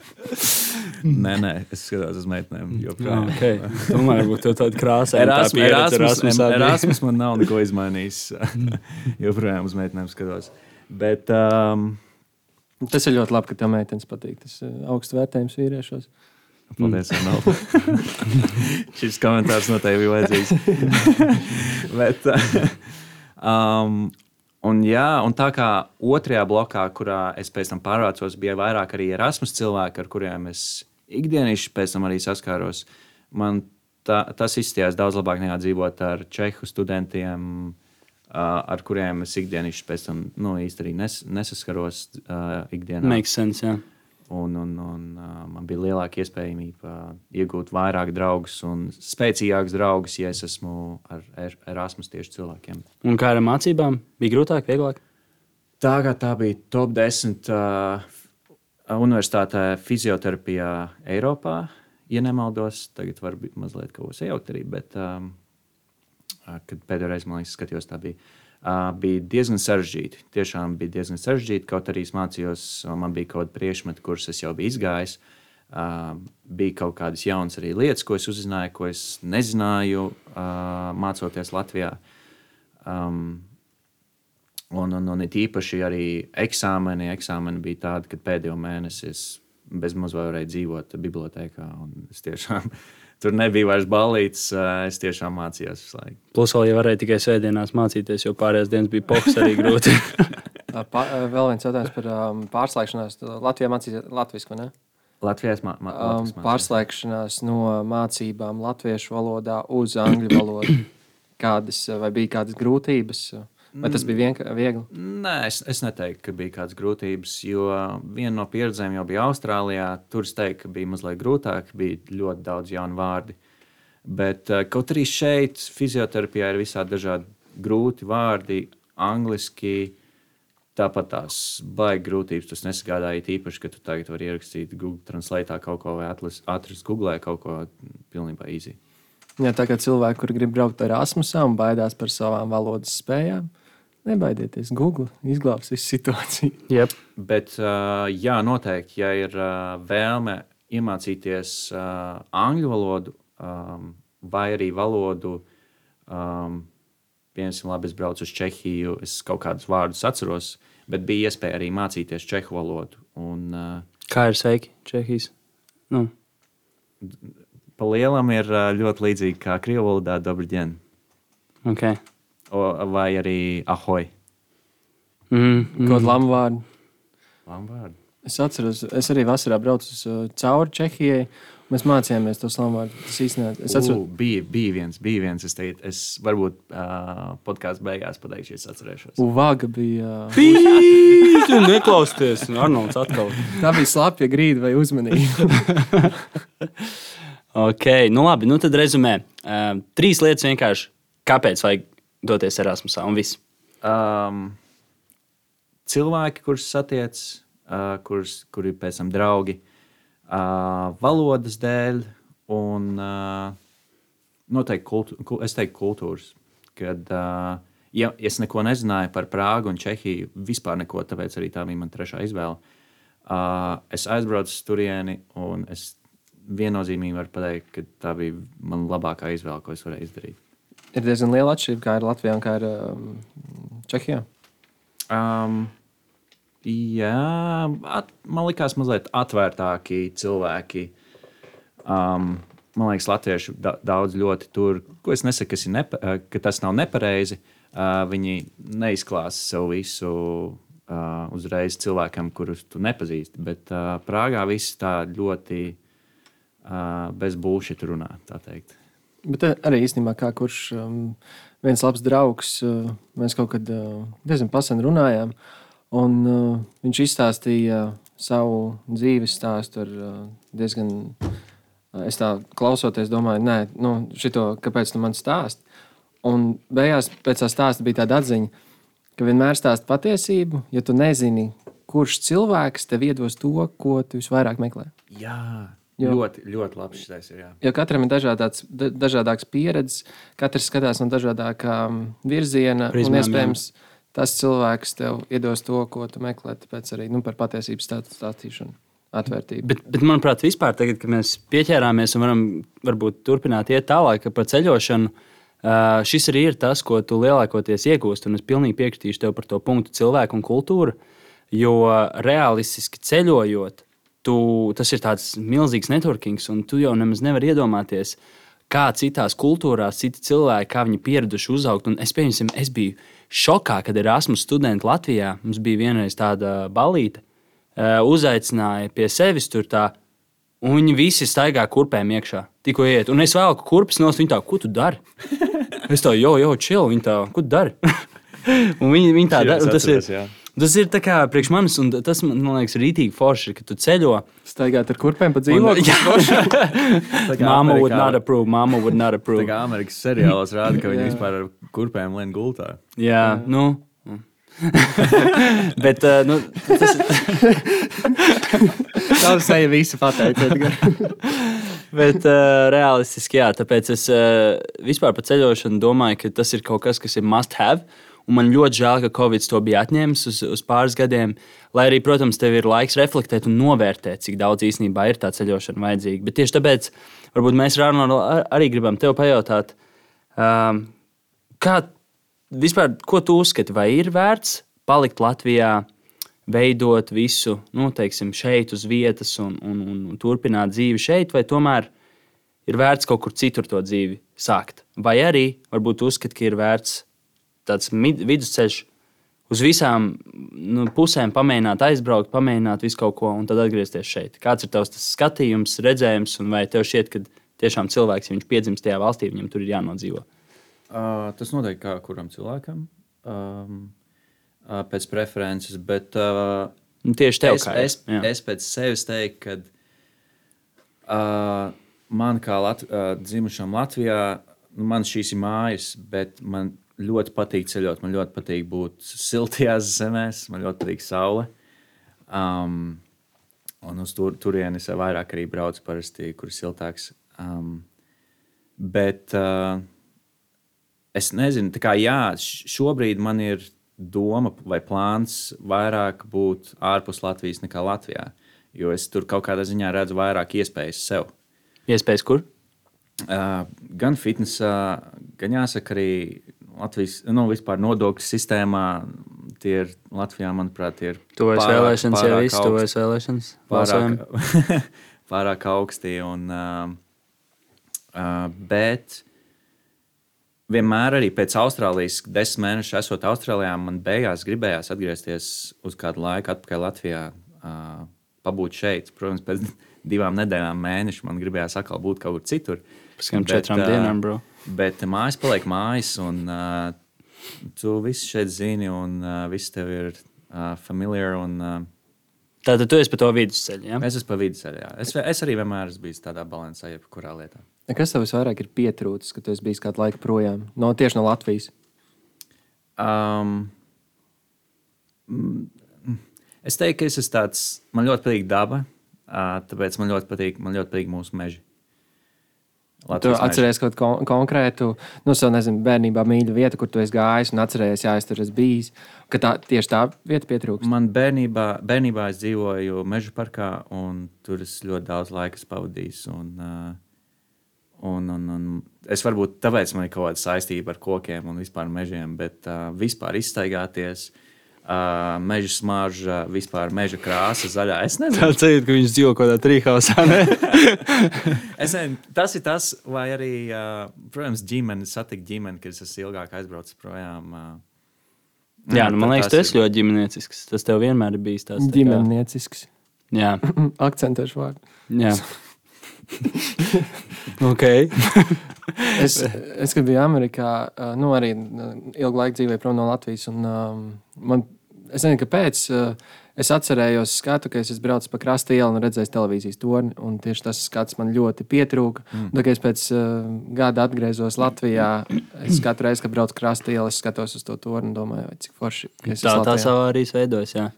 Nē, nē, es skatos uz meitenēm. joprojām. okay. Tomēr būtu tāda krāsa. Erasmus, Erasmus, Erasmus, Erasmus man nav neko izmainījis. joprojām uz meitenēm skatos. Bet, um, Tas ir ļoti labi, ka tev meitenes patīk. Tas ir augsts vērtējums vīriešos. Paldies, Arnold. Šis komentārs noteikti bija vajadzīgs. Bet, um, un, jā, un tā kā otrajā blokā, kurā es pēc tam pārvācos, bija vairāk arī Erasmus cilvēki, ar kuriem es ikdienišķi pēc tam arī saskāros. Man tā, tas izskatījās daudz labāk nekā dzīvot ar čehu studentiem, uh, ar kuriem es ikdienišķi pēc tam nu, arī nes, nesaskaros uh, ikdienā. Makes sense, jā. Un, un, un man bija lielāka iespējamība iegūt vairāk draugus un spēcīgākus draugus, ja es esmu ar Er- Erasmus tieši cilvēkiem. Un kā ar mācībām? Bija grūtāk, vieglāk? Tā kā tā bija top 10 uh, universitātē fizioterapijā Eiropā, ja nemaldos, tagad varbūt mazliet kaut kas iejaukt arī, bet um, kad pēdējo reizi man liekas, skatījos, tā bija. Uh, bija diezgan sarežģīti. Tiešām bija diezgan sarežģīti. Kaut arī es mācījos, man bija kaut kāda priekšmeta, kurus es jau biju izgājis. Uh, bija kaut kādas jaunas arī lietas, ko es uzzināju, ko es nezināju, uh, mācoties Latvijā. Um, un, un, un it īpaši arī eksāmeni. Eksāmeni bija tādi, ka pēdējo mēnesi es bezmaz varēju dzīvot bibliotekā. Es tiešām tur nebija vairs balīts. Es tiešām mācījos visu laiku. Plus, vēl ja varēja tikai svētdienās mācīties, jo pārējās dienas bija poks arī grūti. Pa, vēl viens jautājums par um, pārslēgšanās. Latvijā mācīties latviešu, ne? Latvijas mā, mā, um, pārslēgšanās no mācībām latviešu valodā uz angļu valodu. Kādas, vai bija kādas grūtības? Vai tas bija viegli? Nē, es, es neteiktu, ka bija kādas grūtības, jo viena no pieredzēm jau bija Austrālijā. Tur es teiktu, ka bija mazliet grūtāk, bija ļoti daudz jaunu vārdu. Bet kaut arī šeit, fizioterapijā, ir visādi dažādi grūti vārdi, angliski Tāpat tās baigas grūtības tas nesagādāja. Īpaši, ka tu tagad vari ierakstīt Google Translate kaut ko vai atrast Google kaut ko pilnībā īsi. Ja tā kā cilvēki, kur grib braukt ar Erasmusā un baidās par savām valodas spējām, nebaidieties. Google izglābs visu situāciju. Yep. Bet, jā, noteikti, ja ir vēlme iemācīties angļu valodu vai arī valodu, piemēram, labi, es braucu uz Čehiju, es kaut kādus vārdus atceros, bet bija iespēja arī mācīties čehu valodu. Un, uh, Kā ir sveiki, Čehijas? Nu. Pa lielam ir ļoti līdzīgi kā krievu valodā Dobrģen. Okay. Vai arī ahoj. Mm, mm. Kaut lamu vārdu. Lamu vārdu. Es atceros, es arī vasarā braucu cauri Čehijai. Mēs mācījāmies to slāmvārdu. Tas īstenībā es atceros. Uh, bija, bija viens, bija viens. Es, teicu, es varbūt uh, podkāstu beigās pateikšu, es atcerēšos. Uvaga bija. Uh... Tu neklausties, Arnolds atkal. Tā bija slapja grīda vai uzmanība. ok, nu labi, nu tad rezumē. Uh, trīs lietas vienkārši. Kāpēc vajag doties Erasmusā un viss? Um, cilvēki, kurus satiec, uh, kurus, kuri pēc tam draugi uh, valodas dēļ un uh, noteikti kultu, es teiktu kultūras. Kad, uh, ja es neko nezināju par Prāgu un Čehiju, vispār neko, tāpēc arī tā bija mana trešā izvēle. Uh, es aizbraucu uz turieni un es viennozīmīgi varu pateikt, ka tā bija mana labākā izvēle, ko es varēju izdarīt. Ir diezgan liela atšķirība, kā ir Latvijā un kā ir um, Čehijā. Um, Jā, at, man liekas, mazliet atvērtāki cilvēki. Um, man liekas, latvieši da, daudz ļoti tur, ko es nesaku, nepa, eh, ka tas nav nepareizi. Uh, viņi neizklāsta sev visu uh, uzreiz cilvēkam, kurus tu nepazīsti. Bet uh, Prāgā viss tā ļoti uh, bez bullshit runā. Bet arī īstenībā, kā kurš um, viens labs draugs, uh, mēs kaut kad uh, diezgan pasen runājām. Un, uh, viņš izstāstīja savu dzīves stāstu ar uh, diezgan. Uh, es tā klausoties, domāju, nē, nu, šito, kāpēc tu man stāsti? Un beigās pēc tā stāsta bija tāda atziņa, ka vienmēr stāst patiesību, ja tu nezini, kurš cilvēks tev iedos to, ko tu visvairāk meklē. Jā. Jo, ļoti, ļoti labs šis ir. Jā. Jo katram ir dažādāks, dažādāks pieredzes, katrs skatās no dažādākām virziena. Prizmām, un iespējams, jā tas cilvēks tev iedos to, ko tu meklē. Tāpēc arī nu, par patiesības stāstīšanu. Atvērtība. Bet, bet, manuprāt, vispār, tagad, kad mēs pieķērāmies un varam varbūt turpināt iet tālāk par ceļošanu, šis arī ir tas, ko tu lielākoties iegūsti. Un es pilnīgi piekritīšu tev par to punktu cilvēku un kultūru. Jo realistiski ceļojot, tu, tas ir tāds milzīgs networking, un tu jau nemaz nevari iedomāties, kā citās kultūrās, citi cilvēki, kā viņi pieraduši uzaugt. Un es, pieņemsim, es biju šokā, kad Erasmus studenti Latvijā mums bija vienreiz tāda balīta, uh, uzaicināja pie sevis tur tā. Un viņi visi staigā kurpēm iekšā. Tikko iet, un es vēlu kurpes no viņa tā, ko tu dari? Es tā, jo, jo, chill, viņa tā, ko tu dari? un viņi, viņi tā dara. Tas ir. Jā. Tas ir kā priekš manis, un tas man liekas, ir rītīgi forši, ka tu ceļo. Staigāt ar kurpēm pa dzīvokli. Māma would not approve. Māma would not approve. Tā kā Amerikas seriālos rāda, ka viņi vispār ar kurpēm lien gultā. Jā, jā. nu. Bet, uh, nu, tas ir. Tā jau visu pateikt. Bet uh, realistiski, jā, tāpēc es uh, vispār par ceļošanu domāju, ka tas ir kaut kas, kas ir must have. Un man ļoti žēl, ka Covid to bija atņēmis uz, uz pāris gadiem. Lai arī, protams, tev ir laiks reflektēt un novērtēt, cik daudz īstenībā ir tā ceļošana vajadzīga. Bet tieši tāpēc varbūt mēs ar Arnoldu arī gribam tev pajautāt, um, kā vispār, ko tu uzskati, vai ir vērts palikt Latvijā, veidot visu, nu, teiksim, šeit uz vietas un, un, un, turpināt dzīvi šeit, vai tomēr ir vērts kaut kur citur to dzīvi sākt? Vai arī varbūt uzskati, ka ir vērts tāds vidusceļš uz visām nu, pusēm pamēģināt, aizbraukt, pamēģināt visu kaut ko un tad atgriezties šeit. Kāds ir tavs skatījums, redzējums, un vai tev šķiet, ka tiešām cilvēks, ja viņš piedzimst tajā valstī, viņam tur ir jānodzīvo? Uh, tas noteikti kā kuram cilvēkam. Um, uh, pēc preferences, bet uh, Nu, tieši tev, es, kā es, jā. es pēc sevis teiktu, ka uh, man kā Lat uh, dzimušam Latvijā, nu, man šīs ir mājas, bet man ļoti patīk ceļot. Man ļoti patīk būt siltajās zemēs, man ļoti patīk saule. Um, un uz tur, turienes vairāk arī braucu parasti, kur ir siltāks. Um, bet uh, es nezinu, kā jā, šobrīd man ir doma vai plāns vairāk būt ārpus Latvijas nekā Latvijā. Jo es tur kaut kādā ziņā redzu vairāk iespējas sev. Iespējas kur? Uh, gan fitnesā, gan jāsaka, arī Latvijas nu, vispār nodokļu sistēmā. Tie ir Latvijā, manuprāt, ir Tuvojas vēlēšanas, jau viss, tuvojas vēlēšanas. Pārāk, pārāk augsti. Un, uh, uh, bet vienmēr arī pēc Austrālijas, desmit mēnešu esot Austrālijā, man beigās gribējās atgriezties uz kādu laiku atpakaļ Latvijā, uh, pabūt šeit. Protams, pēc divām nedēļām, mēnešu man gribējās atkal būt kaut kur citur. Pēc kādām četrām dienām, bro. Bet mājas paliek mājas, un uh, tu visu šeit zini, un uh, viss tev ir uh, familiar. Un, uh, Tātad tu esi pa to vidusceļu. Ja? es esmu pa vidusceļā. Es, es arī vienmēr esmu bijis tādā balansā, jebkurā lietā. Kas tev visvairāk ir pietrūcis, ka tu esi bijis kādu laiku projām? No, tieši no Latvijas. Um, mm, es teiktu, ka es esmu tāds, man ļoti patīk daba, uh, tāpēc man ļoti patīk, man ļoti patīk mūsu meži. Tu Latvijas meži. atceries kaut ko kon konkrētu, nu, savu, nezinu, bērnībā mīļu vietu, kur tu esi gājis un atceries, jā, es tur esmu bijis. Ka tā tieši tā vieta pietrūkst. Man bērnībā, bērnībā es dzīvoju meža parkā, un tur es ļoti daudz laika esmu pavadījis. Un, un, un, un es varbūt tāpēc man ir kaut kāda saistība ar kokiem un vispār mežiem, bet uh, vispār izstaigāties. Uh, meža smarža, vispār meža krāsa, zaļā. Es nezinu, Tāds sajūta, ka viņš dzīvo kaut kādā trīshausā. es nezinu, tas ir tas, vai arī, uh, protams, ģimene, satikt ģimeni, kad es esmu ilgāk aizbraucis projām. Uh, Jā, nu, man liekas, tas esi ļoti ģimeniecisks. Tas tev vienmēr ir bijis tāds tā kā- Ģimeniecisks. Jā, Akcentēšu vārdu. jā. ok. Es, es kad biju Amerikā, nu, arī ilgu laiku dzīvoju prom no Latvijas. Un, um, man, es nezinu, kāpēc. ā, Es atcerējos, skatu, ka es braucis pa krasta ielu un redzējis televīzijas torni. un Tieši tas skats man ļoti pietrūka. Mm. Tad, kad es pēc uh, gada atgriezos Latvijā, es katru reizi, kad braucu krasta ielu, es skatos uz to torni un domāju, cik forši. Tā tā savā arī veidojas.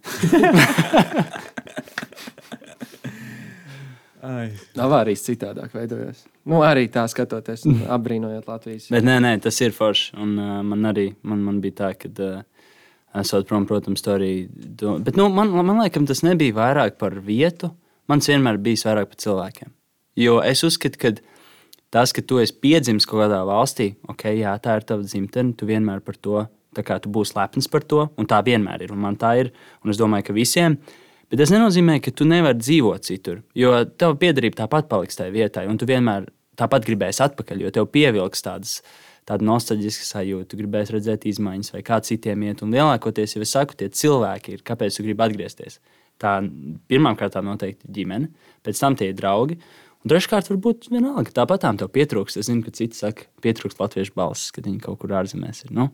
Avārijas citādāk veidojas. Nu, arī tā skatoties, apbrīnojot Latvijas. Bet nē, nē, tas ir forši. Un, uh, man arī man, man bija tā, ka, uh, esot prom, protams, to arī. Do... Bet nu, man, man liekas, tas nebija vairāk par vietu. Man vienmēr bijis vairāk par cilvēkiem. Jo es uzskatu, ka tas, ka tu esi piedzimis kaut kādā valstī, ok, jā, tā ir tava dzimtene, tu vienmēr par to. Tā kā tu būsi lepns par to, un tā vienmēr ir. Un man tā ir. Un es domāju, ka visiem. Bet tas nenozīmē, ka tu nevari dzīvot citur. Jo tava piedarība tāpat paliks tajā vietā, un tu vienmēr tāpat gribēsi atpakaļ, jo tev pievilks tādas, tāda nostalģiska sajūta. Tu gribēsi redzēt izmaiņas, vai kā citiem iet. Un lielākoties, jau es saku, tie cilvēki ir, kāpēc tu gribi atgriezties. Tā pirmkārt noteikti ģimene, pēc tam tie ir draugi. Un treškārt, varbūt vienalga, tāpat tev pietrūkst. Es zinu, ka citi saka, pietrūkst latviešu balss, kad viņi kaut kur ārzemēs ir. Nu?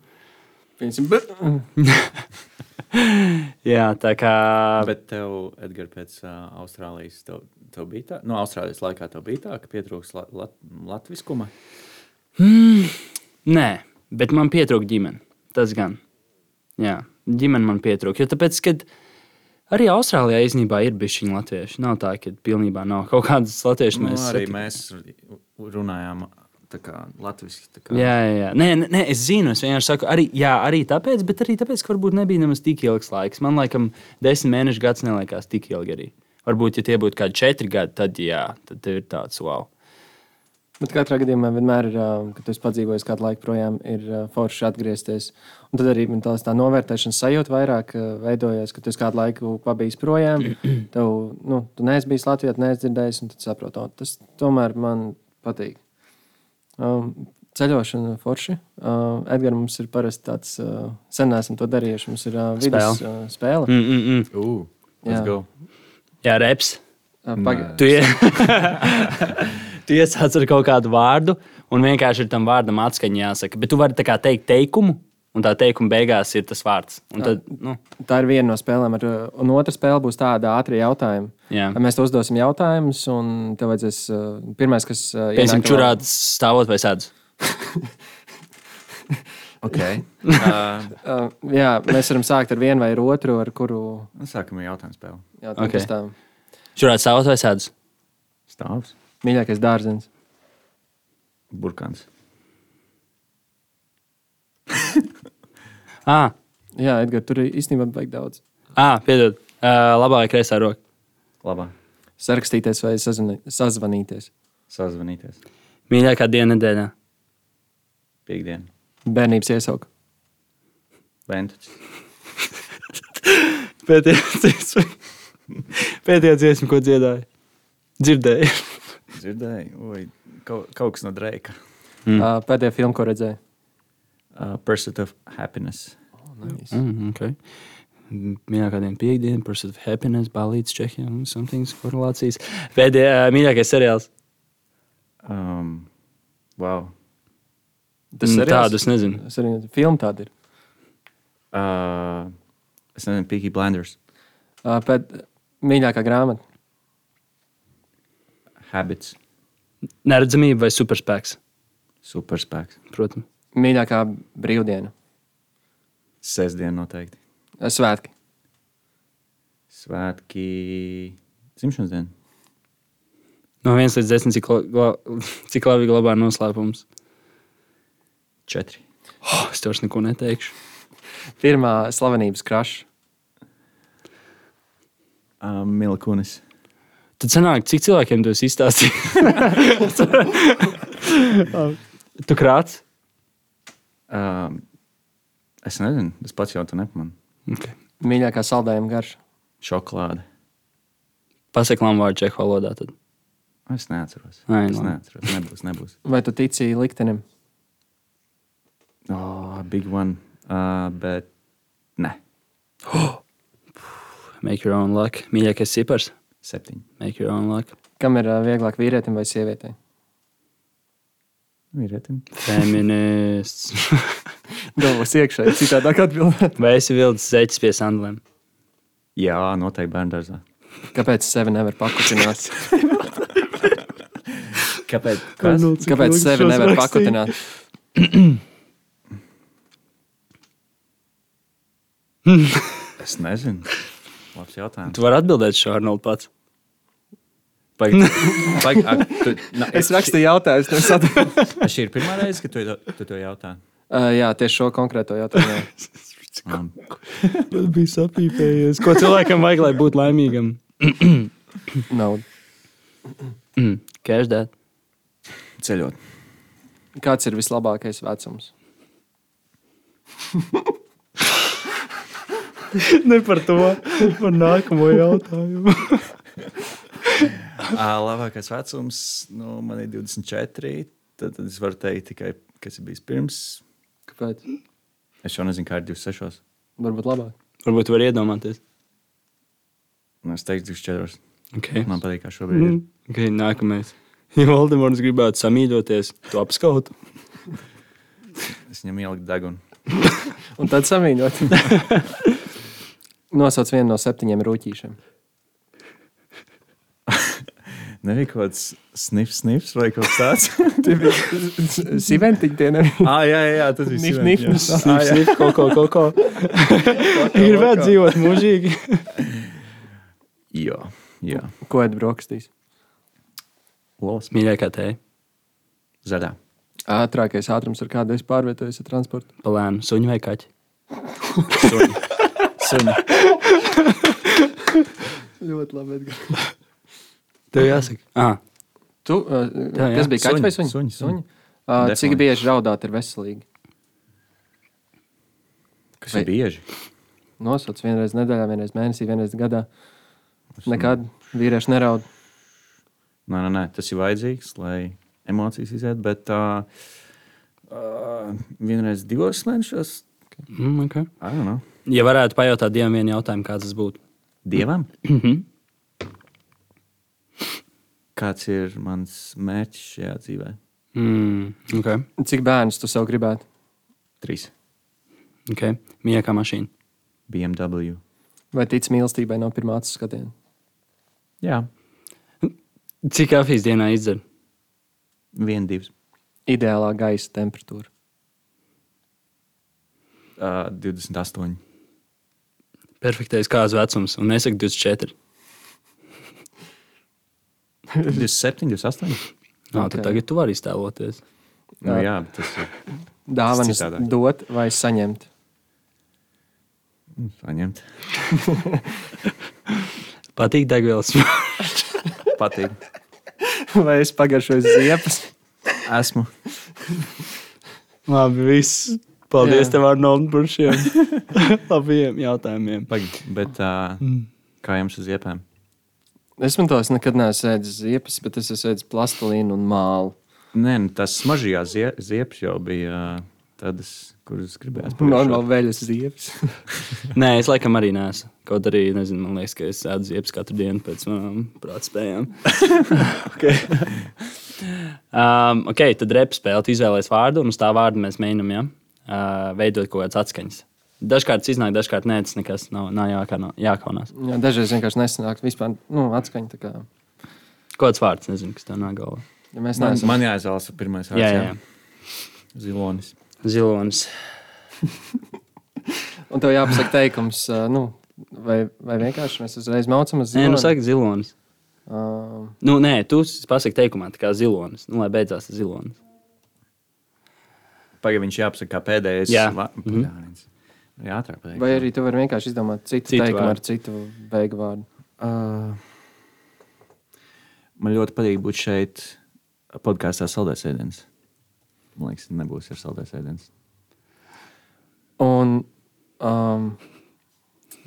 Piemēram, bet- Jā, tā kā. Bet tev, Edgars, pēc uh, Austrālijas, tev, tev bija tā, no Austrālijas laikā tev bija tā, ka pietrūks la, lat, latviskuma. Nē, bet man pietrūka ģimene. Tas gan. Jā, ģimene man pietrūka. Jo tāpēc, kad arī Austrālijā īstenībā ir bijuši viņi latvieši. Nav tā, ka pilnībā nav kaut kādas latviešu Nu, mēs arī satikām. mēs runājām tā kā latviski. Tā kā. Jā, jā, jā. Nē, nē, nē, es zinu, es vienkārši saku, arī, jā, arī tāpēc, bet arī tāpēc, ka varbūt nebija nemaz tik ilgs laiks. Man liekas, desmit mēnešu gads neliekās tik ilgi arī. Varbūt, ja tie būtu kādi četri gadi, tad jā, tad tev ir tāds wow. Bet katrā gadījumā vienmēr ir, kad tu esi padzīvojis kādu laiku projām, ir forši atgriezties. Un tad arī man tās tā novērtēšanas sajūta vairāk veidojas, kad tu esi kādu laiku pabijis projām. Tev, nu, tu neesi bijis Latvijā, tu neesi dzirdējis, un tad saproti, tas tomēr man patīk. Ceļošana forši. Uh, Edgars mums ir parasti tāds, uh, sen esam to darījuši. Mums ir uh, vidus Spēle. uh, spēle. Mm, mm, mm. Uh, Jā. let's go. Jā, reps. Uh, paga- Tu, ie... tu iesāc ar kaut kādu vārdu, un vienkārši ir tam vārdam atskaņa jāsaka. Bet tu vari teikt teikumu, un tā teikuma beigās ir tas vārds. Un tad, nu, Tā ir viena no spēlēm, ar, un otra spēle būs tāda ātrā jautājuma. jā. Mēs tev uzdosim jautājumus, un tev vajadzēs uh, pirmais, kas uh, ienāk- čurāt stāvot vai sēdz. Okay. Uh, Uh, jā, mēs varam sākt ar vienu vai ar otru, ar kuru nu, sākam ar jautājumu spēli. jautājumu Ok. okay. Čurāt stāvot vai sēdz. Stāvs, mīļākais dārzenis. burkāns. Ah, Jā, Edgars, tur īstenībā baigi daudz. ah piedod. Uh, labā vai kreisā roka. Labā. Sarakstīties vai sazvani, sazvanīties. Sazvanīties. Mīļākā diena nedēļā. Piektdiena. Bērnības iesauka. Ventuķis. Pēdējā dziesma, Pēdējā dziesma ko dziedāja. Dzirdēju. Dzirdēju, oi, kaut, kaut kas no Dreika. Mm. Uh, pēdējā filma, ko redzēju. Uh, Pursuit of Happiness. Nice. Mm, okay. Mīļākā diena, piekdiena, pursuit of happiness, balīts, čehija un somethings korelācijas. Pēdējā mīļākais seriāls. Um, wow. Tas Mm, seriāls? tādu es nezinu. Tas arī filma tāda ir. Uh, es nezinu, Peaky Blinders. Uh, pēc, mīļākā grāmata. Habits. Neredzamība vai superspēks. Superspēks. Protams. Mīļākā brīvdiena. Sestdiena noteikti. Svētki. Svētki. Dzimšanas diena. No 1 līdz 10, cik, la- gla- cik labi glabā noslēpums. Četri. Oh, es tev vairs neko neteikšu. Pirmā slavenības kraša. Uh, Milkunis. Tad sanāk, cik cilvēkiem tu esi izstāstījis? tu krāts? Um, es nezinu, es pats jau to nepamanu. Okay. Mīļākā saldējuma garša. Šokolāde. Pasaka lamu vārdu čehu valodā. Tad. Es neatceros. Ai, es neatceros. Nebūs, nebūs. Vai tu tici liktenim? Oh, big one. Uh, bet ne. Make your own luck. Mīļākais cipars. Septiņi. Make your own luck. Kam ir uh, vieglāk vīrietim vai sievietei? Vīrietim. Feminists. Galvas iekšā, citādāk atbildēt. vai esi vilcis zeķis pie sandliem? Jā, noteikti bērngārzā. Kāpēc sevi nevar pakutināt? Kāpēc? Kas? Nu, Kāpēc sevi nevar pakutināt? Es nezinu. Labs jautājums. Tu vari atbildēt šo Arnoldu pats. Paig, paig, ak, tu, na, Es rakstīju jautājumus, nevis atbildēju. Šī ir pirmā reize, kad tu, tu to jautā. Uh, jā, tieši šo konkrēto jautājumu. Um, Tas bija sapīpējies. Ko cilvēkam vajag, lai būtu laimīgam? Cash that. ceļot. Kāds ir vislabākais vecums? ne par to, par nākamo jautājumu. Uh, labākais vecums, nu, man ir 24. Tad, tad es varu teikt tikai, kas ir bijis pirms. Kāpēc? Es jau nezinu, kā ir 26. Varbūt labāk. Varbūt var iedomāties. Nu, es teiktu, 24. Okay. Man patīk, kā šobrīd ir. Mm. Okay, nākamais. Ja Valdemārs gribētu samīļoties, to apskautu. Es viņam ieliku degunu. Un tad samīļot. Nosauc vienu no septiņiem rūtīšiem. Nebija kaut kāds snips, snips vai kaut kas tāds. Siventiņi tie nebija. ah, jā, jā, jā, tas bija Nif, Sivens, nif, jā. nif. Ah, jā. Snip, ko, ko, ko, ko. Ir vēl dzīvot mūžīgi. Jā, jā. Ko ēd brokastīs? Olas. Mīļākā tēja. Zaļā. Ātrākais ātrums, ar kādu es pārvietojuos ar transportu. Palēnu, suņu vai kaķi. Suņi. Suņi. Ļoti labi. Tev jāsaka. Ah, Tu, uh, Jā, jā. kas bija kaķis vai Suņi, suņi? suņi. Uh, cik bieži raudāt ir veselīgi? Kas Vai- ir bieži? Nosauc vienreiz nedēļā, vienreiz mēnesī, vienreiz gadā. Nekad vīrieši neraud. Nē, nē, nē, tas ir vajadzīgs, lai emocijas izietu. Bet uh, uh, vienreiz divos mēnešos, Mm, okay. I don't know, Ja varētu pajautāt Dievam vienu jautājumu, kāds tas būtu? dievam. Kāds ir mans mērķis šajā dzīvē? Mm, okay. Cik bērnus tu sev gribētu? Trīs. Okay. Mīļākā mašīna. BMW. Vai tic mīlestībai no pirmā skatiena? Jā, Cik kafijas dienā izdzer? viena, divas. Ideālā gaisa temperatūra. Uh, 28. Perfektais kāds vecums, un nesaka 24. 27, 28. Nā, Ok. tad tagad tu vari iztēloties. Nu, Jā. tas ir Dāvanas citādāk. dot vai saņemt? mm, saņemt. Patīk degvielas. Patīk. Vai es pagaršoju ziepes? Esmu. Labi, viss. Paldies Jā. tev, Arnold, par šiem labiem jautājumiem. Pagaid, bet uh, kā jums uz iepēm? Es man tos nekad neesmu ēdis ziepes, bet es esmu ēdis plastilīnu un mālu. Nē, nu, tas mažajās zie ziepes jau bija tādas, kuras gribējās Normāli veļas ziepes. Nē, es laikam arī neesmu. Kaut arī, nezinu, man liekas, ka es ēdu ziepes katru dienu pēc manām prātspējām. okay. Um, ok, tad repa spēle. Tu izvēlējies vārdu, un uz tā vārda mēs mēģinām ja? uh, veidot kaut kādas atskaņas. Dažkārt tas iznāk, dažkārt nē, tas nekas nav, nav jākaunās. Jā, dažreiz vienkārši nesanāk. Vispār nu, atskaņa. tā Kā, Kāds vārds, nezinu, kas tev nāk galvā. ja mēs Man, neesam man jāizvēlas pirmais vārds. Jā, jā, jā. Zilonis. Zilonis. Un tev jāpasaka teikums, nu, vai, vai vienkārši mēs uzreiz maucam uz Nē, nu saka zilonis. Ā, Nu, nē, tu pasaki teikumā, tā kā zilonis. Nu, lai beidzās zilonis. Pagaid, viņš jāpasaka kā pēdējais. Jā. Va... Mm. Jā, ātrāk. pateikt. Vai arī tu vari vienkārši izdomāt citu, Citu teikumu vārdu. ar citu beigu vārdu? Uh, man ļoti patīk būt šeit podkāstā Saldēs ēdienas. Man liekas, nebūs ar Saldēs ēdienas. Un um,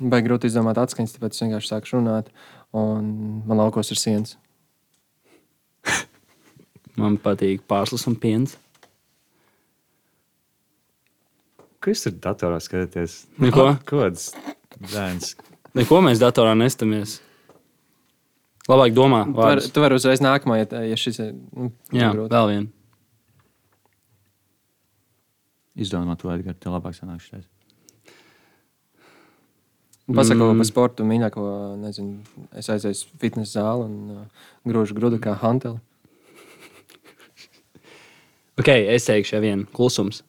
Baigi grūti izdomāt atskaņas, tāpēc es vienkārši sāku runāt. Un man laukos ir sienas. Man patīk pārslas un piens. Kas ir datorā skatīties? Neko. Kāds bērns? Neko mēs datorā nestamies. Labāk domā. Tu vari vārdus. var uzreiz nākamā, ja, tā- ja šis ir nu, Jā, grūti. vēl viena. Izdomā to, Edgars, tev labāk sanāk šitais. Pasaka, Mm. mm. par sportu mīļāko, nezinu, es aizēju uz fitnes zāli un uh, grūžu grudu kā hanteli. Ok, es teikšu, jau vienu klusums.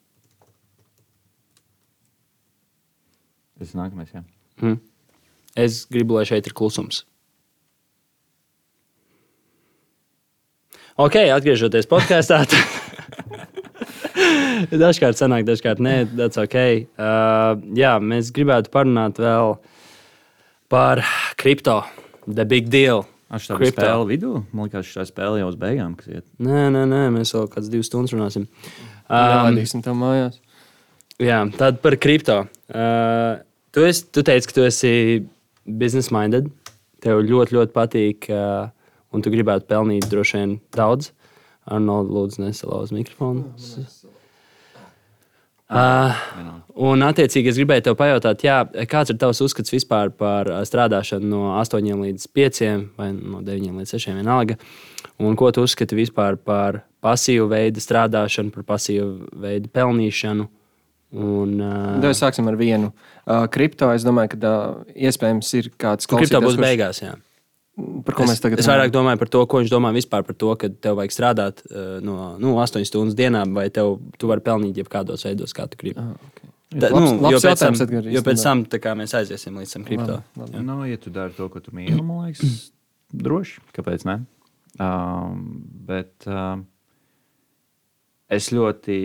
Tas ir nākamais, jā. Hm. Es gribu, lai šeit ir klusums. Ok, atgriežoties podkāstā. dažkārt sanāk, dažkārt nē, tas ok. Uh, jā, mēs gribētu parunāt vēl par kripto. The big deal. Aš tā Crypto. spēle vidū. Man liekas, šī spēle jau uz beigām. kas iet. Nē, nē, nē, mēs vēl kādas divas stundas runāsim. Um, Nelaidīsim tev mājās. Jā, tad par kripto. Uh, tu, esi, tu teici, ka tu esi business minded. Tev ļoti, ļoti patīk, uh, un tu gribētu pelnīt droši vien daudz. Arnold, lūdzu, nesalauz mikrofonu. Uh, un, attiecīgi, es gribēju te pajautāt, jā, kāds ir tavs uzskats vispār par strādāšanu no 8 līdz 5 vai no 9 līdz 6 vienalga? Un ko tu uzskati vispār par pasīvu veidu strādāšanu, par pasīvu veidu pelnīšanu? Un, uh, Tad sāksim ar vienu. Uh, kripto, es domāju, ka uh, iespējams ir kāds Kripto būs kurš- beigās. Jā. Par ko mēs tagad es vairāk domāju par to, ko viņš domā vispār par to, ka tev vajag strādāt uh, no nu, 8 stundas dienā, vai tev, tu vari pelnīt jebkādos veidos, kā tu gribi. Ah, okay. Tā, Labs- nu, labs jo pēc tam, Edgar, jo pēc tam tā kā mēs aiziesim līdz tam kripto. Labi, labi. Nu, ja tu dari to, ko tu mīli, man liekas, droši. Kāpēc ne? Um, bet um, es ļoti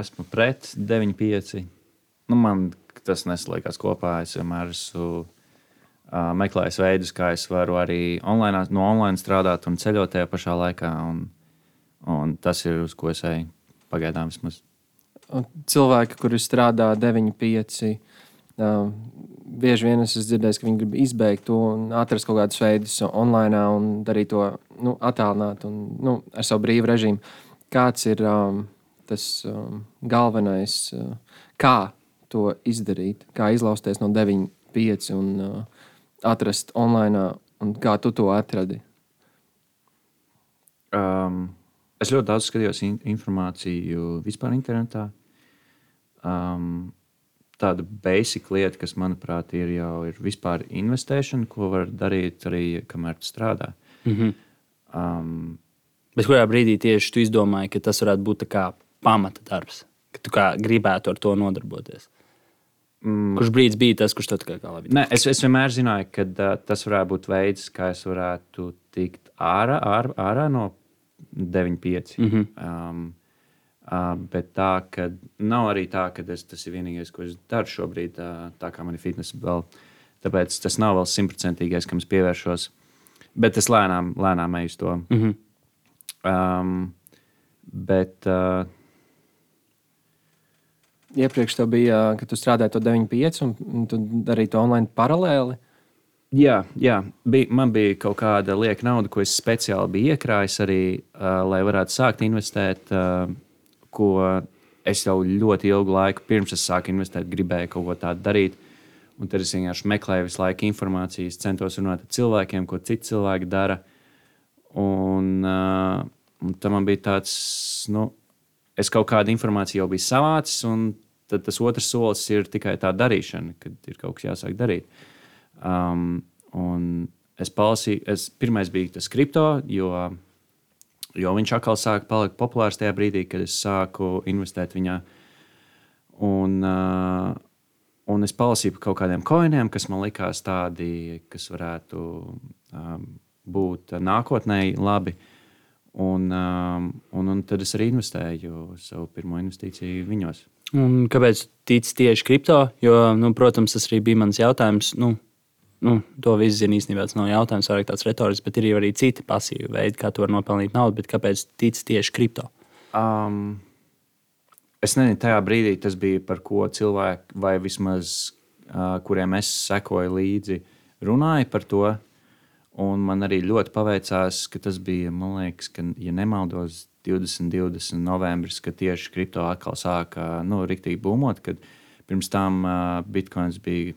esmu pret 9,5. Nu, man tas neslēdzas kopā. Es vienmēr esmu uh, meklējis veidus, kā es varu arī online, no online strādāt un ceļot tajā pašā laikā. Un, un tas ir uz ko es eju pagaidām vismaz. Cilvēki, kuri strādā 9, 5, uh, bieži vien es esmu dzirdējis, ka viņi grib izbeigt to un atrast kaut kādus veidus online un darīt to nu, attālināt un nu, ar savu brīvu režīmu. Kāds ir um, tas um, galvenais, uh, kā to izdarīt, kā izlausties no 9, 5 un uh, atrast online, un kā tu to atradi? Um, es ļoti daudz skatījos in informāciju vispār internetā. Um, tāda basic lieta, kas, manuprāt, ir jau ir vispār investēšana, ko var darīt arī, kamēr tu strādā. Mm -hmm. Um, Bet kurā brīdī tieši tu izdomāji, ka tas varētu būt pamata darbs, ka tu gribētu ar to nodarboties? mm, Kurš brīdis bija tas, kurš to tā kā labi? ne, es, es vienmēr zināju, ka uh, tas varētu būt veids, kā es varētu tikt ārā, ārā, ārā no 9,5. Mm -hmm. Um, uh, bet tā, ka nav arī tā, ka es, tas ir vienīgais, ko es daru šobrīd, uh, tā kā man ir fitnesa vēl. Tāpēc tas nav vēl simtprocentīgais, kam es pievēršos. Bet es lēnām, lēnām eju uz to. Mm -hmm. Um, bet uh, Iepriekš tev bija, ka tu strādāji to 9,5 un, tu darīji to online paralēli. jā, jā bija, man bija kaut kāda lieka nauda, ko es speciāli biju iekrājis arī, uh, lai varētu sākt investēt, uh, ko es jau ļoti ilgu laiku pirms es sāku investēt, gribēju kaut ko tādu darīt. Un tad es vienkārši meklēju visu laiku informācijas, centos runāt ar cilvēkiem, ko citi cilvēki dara. Un, uh, un tam man bija tāds, nu, es kaut kādu informāciju jau biju savācis, un tad tas otrs solis ir tikai tā darīšana, kad ir kaut kas jāsāk darīt. Um, es palasīju, es pirmais bija tas kripto, jo, jo viņš atkal sāka palikt populārs tajā brīdī, kad es sāku investēt viņā. Un, uh, un es palasīju par kaut kādiem koiniem, kas man likās tādi, kas varētu um, būt nākotnē labi. Un, um, un, un tad es arī investēju savu pirmo investīciju viņos. Un kāpēc tici tieši kripto? Jo, nu, protams, tas arī bija mans jautājums. Nu, nu, to visu zina īstenībā. Tas nav jautājums, vairāk tāds retorisks, bet ir arī citi pasīvi veidi, kā tu vari nopelnīt naudu. Kāpēc tici tieši kripto? Um, es nezinu, tajā brīdī tas bija par ko cilvēki, vai vismaz uh, kuriem es sekoju līdzi, runāja par to. Un man arī ļoti paveicās, ka tas bija, man liekas, ka, ja nemaldos, 20, 20 novembris, kad tieši kripto atkal sāka nu, rīktīgi būmot. Kad pirms tam uh, bitkoins bija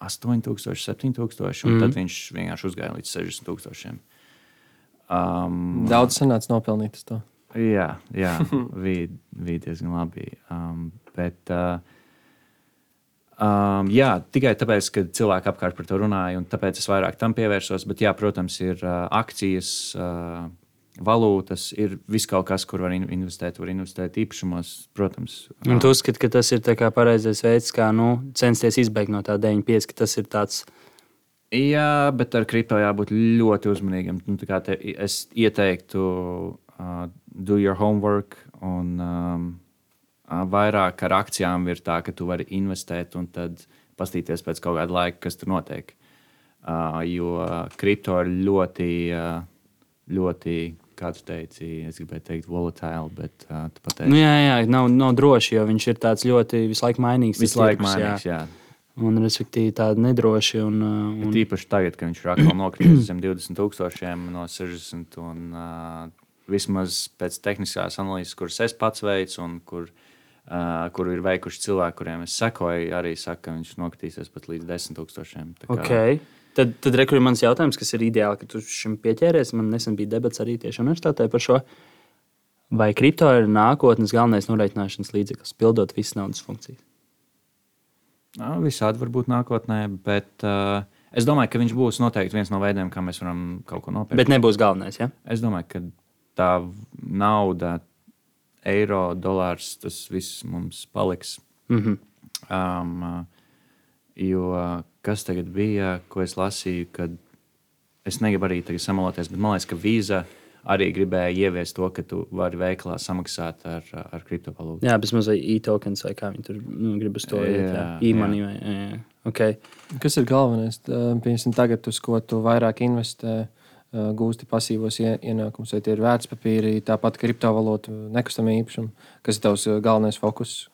8000, 7000, un mm. tad viņš vienkārši uzgāja līdz 60,000. Um, Daudz sanāca nopelnīt to. Jā, jā bija, bija diezgan labi. Um, bet, uh, um, jā, tikai tāpēc, ka cilvēki apkārt par to runāja, un tāpēc es vairāk tam pievērsos. Bet, jā, protams, ir uh, akcijas, uh, valūtas, ir viss kaut kas, kur var investēt, var investēt īpašumos, protams. Un tu uzskati, ka tas ir pareizais veids, kā nu, censties izbeigt no tā 9,5, ka tas ir tāds. Jā, bet ar kripto jābūt ļoti uzmanīgam. Nu, te, es ieteiktu, uh, do your homework. Un, um, vairāk ar akcijām ir tā, ka tu vari investēt un tad paskatīties pēc kaut kāda laika, kas tur notiek. Uh, jo kripto ir ļoti, uh, ļoti, kā tu teici, es gribēju teikt, volatile, bet uh, tu pateici. Nu, jā, jā, nav, nav droši, jo viņš ir tāds ļoti visu laiku mainīgs. Visu laiku mainīgs, jā. jā. Un, respektīvi, tādi nedroši. Un, un... Bet īpaši tagad, kad viņš ir atkal nokritis zem 20,000 no 60. Un, uh, vismaz pēc tehniskās analīzes, kuras es pats veicu, un kur, uh, kur ir veikuši cilvēki, kuriem es sekoju, arī saka, ka viņš nokritīsies pat līdz 10,000. Kā... Okay. Tad, tad rekurbi mans jautājums, kas ir ideāli, ka tu šim pieķēries. Man nesen bija debats arī tieši universitātē par šo. Vai kripto ir nākotnes galvenais norēķināšanas līdzeklis, pildot visas naudas funkcijas? Nā, visādi var būt nākotnē, bet uh, es domāju, ka viņš būs noteikti viens no veidiem, kā mēs varam kaut ko nopirkt. Bet nebūs galvenais. Ja? Es domāju, ka tā nauda, eiro, dolārs, tas viss mums paliks. Mm -hmm. um, jo kas tagad bija, ko es lasīju, kad es negribu arī samaloties, bet man liekas, ka vīza arī gribēja ieviest to, ka tu vari veiklā samaksāt ar, ar kriptovalūtu. Jā, mazliet e-tokens vai kā viņi tur nu, grib uz to jā, jā. Okay. Kas ir galvenais? Tā, Piemēram, tagad, uz ko tu vairāk investē, gūsti pasīvos ie- ienākumus, vai tie ir vērtspapīri, tāpat kriptovalūta, nekustamie īpašumi. Kas ir tavs ā, galvenais fokus?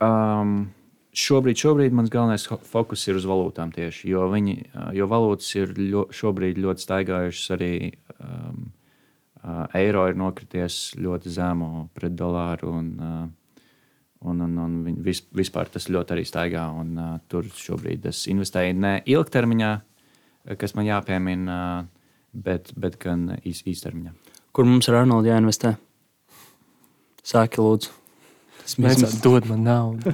Um, šobrīd, šobrīd mans galvenais fokus ir uz valūtām tieši, jo, viņi, uh, jo valūtas ir ļo, šobrīd ļoti staigājušas arī. Um, eiro ir nokrities ļoti zemu pret dolāru. Un, Un, un, un vis, vispār tas ļoti arī staigā. Un, tur šobrīd es investēju ne ilgtermiņā, kas man jāpiemina, uh, bet, bet gan īs, īstermiņā. Kur mums ar Arnoldu jāinvestē? Sāki, lūdzu. Tas Mēs mēs dod man naudu.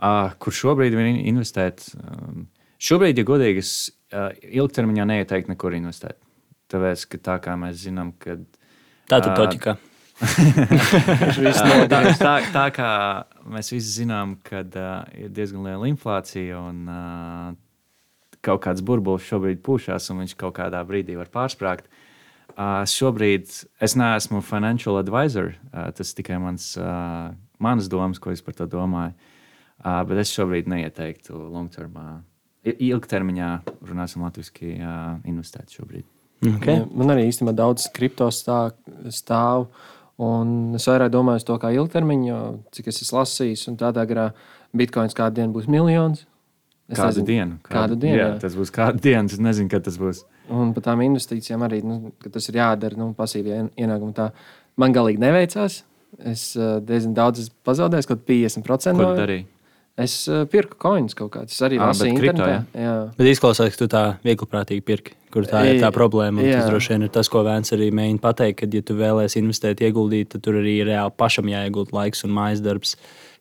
Uh, kur šobrīd in- investēt? Um, šobrīd, ja godīgi, es uh, ilgtermiņā neieteiktu nekur investēt. Tāpēc, ka tā kā mēs zinām, ka Tā tad toķikā. tā, tā, tā, tā kā mēs visi zinām, ka uh, ir diezgan liela inflācija un uh, kaut kāds burbulis šobrīd pūšās, un viņš kaut kādā brīdī var pārsprāgt. Uh, šobrīd es neesmu financial advisor. Uh, tas tikai mans, uh, manas domas, ko es par to domāju. Uh, bet es šobrīd neieteiktu long-termā, ilgtermiņā, runāsim latviešu, uh, investēt šobrīd. Okay. Man arī īstenībā daudz kripto stā, stāv. Un es vairāk domāju par to, kā ilgtermiņā, jo, cik es esmu lasījis, un tādā garā bitkoins kādu dienu būs miljons. Es Kādu nezinu, dienu? Kādu dienu. Jā, Jā, tas būs kādu dienu. Es nezinu, kad tas būs. Un par tām investīcijām arī nu, ka tas ir jādara nu, pasīvie ien- ienākumi. Tā man galīgi neveicās. Es uh, diezgan daudz esmu pazaudējis, kaut kādā 50%. Ko darīji? Es uh, pirku coins kaut kādus. Es arī Ā, lasīju kripto, internetā. Jā. Bet izklausās, ka tu tā viegli prātīgi pirki, kur tā ir tā Jā. problēma. Tas Jā. droši vien ir tas, ko Vēns arī mēģina pateikt, ka, ja tu vēlēsies investēt, ieguldīt, tad tur arī reāli pašam jāiegulda laiks un mājas darbs,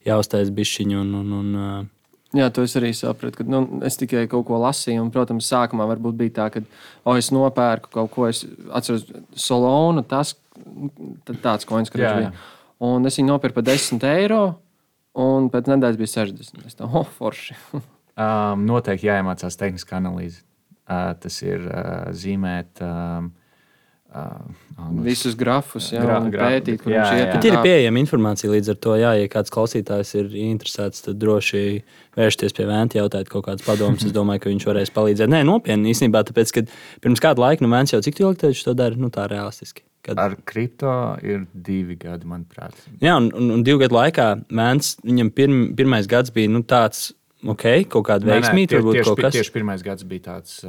jāuztais bišķiņu. Un, un, un, Jā, to es arī sapratu. Ka, nu, es tikai kaut ko lasīju, un, protams, sākumā varbūt bija tā, ka, oh, es nopērku kaut ko, es atceros, Solonu, tas tāds koins, Jā, bija. Un es viņu nopirku par 10 eiro, un pēc nedēļas bija 60. Es tā, oh, forši. Um, noteikti jāiemācās tehniskā analīze. Uh, tas ir uh, zīmēt um, uh, angliski. Visus grafus, jā, Gra- un gra- pētīt, kur jā, viņš iet. Ir pieejama informācija līdz ar to, jā, ja kāds klausītājs ir interesēts, tad droši vērsties pie Vēnta, jautāt kaut kādas padomas. Es domāju, ka viņš varēs palīdzēt. Nē, nopietni īstenībā, tāpēc, ka pirms kāda laika, nu, Vēns jau cik ilgi to dara, nu, tā realistiski. Kad... Ar kripto ir divi gadi, manuprāt. Jā, un, un, un divu gadu laikā Vēns, viņam pirm, pirmais gads bija nu, tāds, ok, kaut kāda veiksmīga, tieši, kaut kas. Tieši pirmais gads bija tāds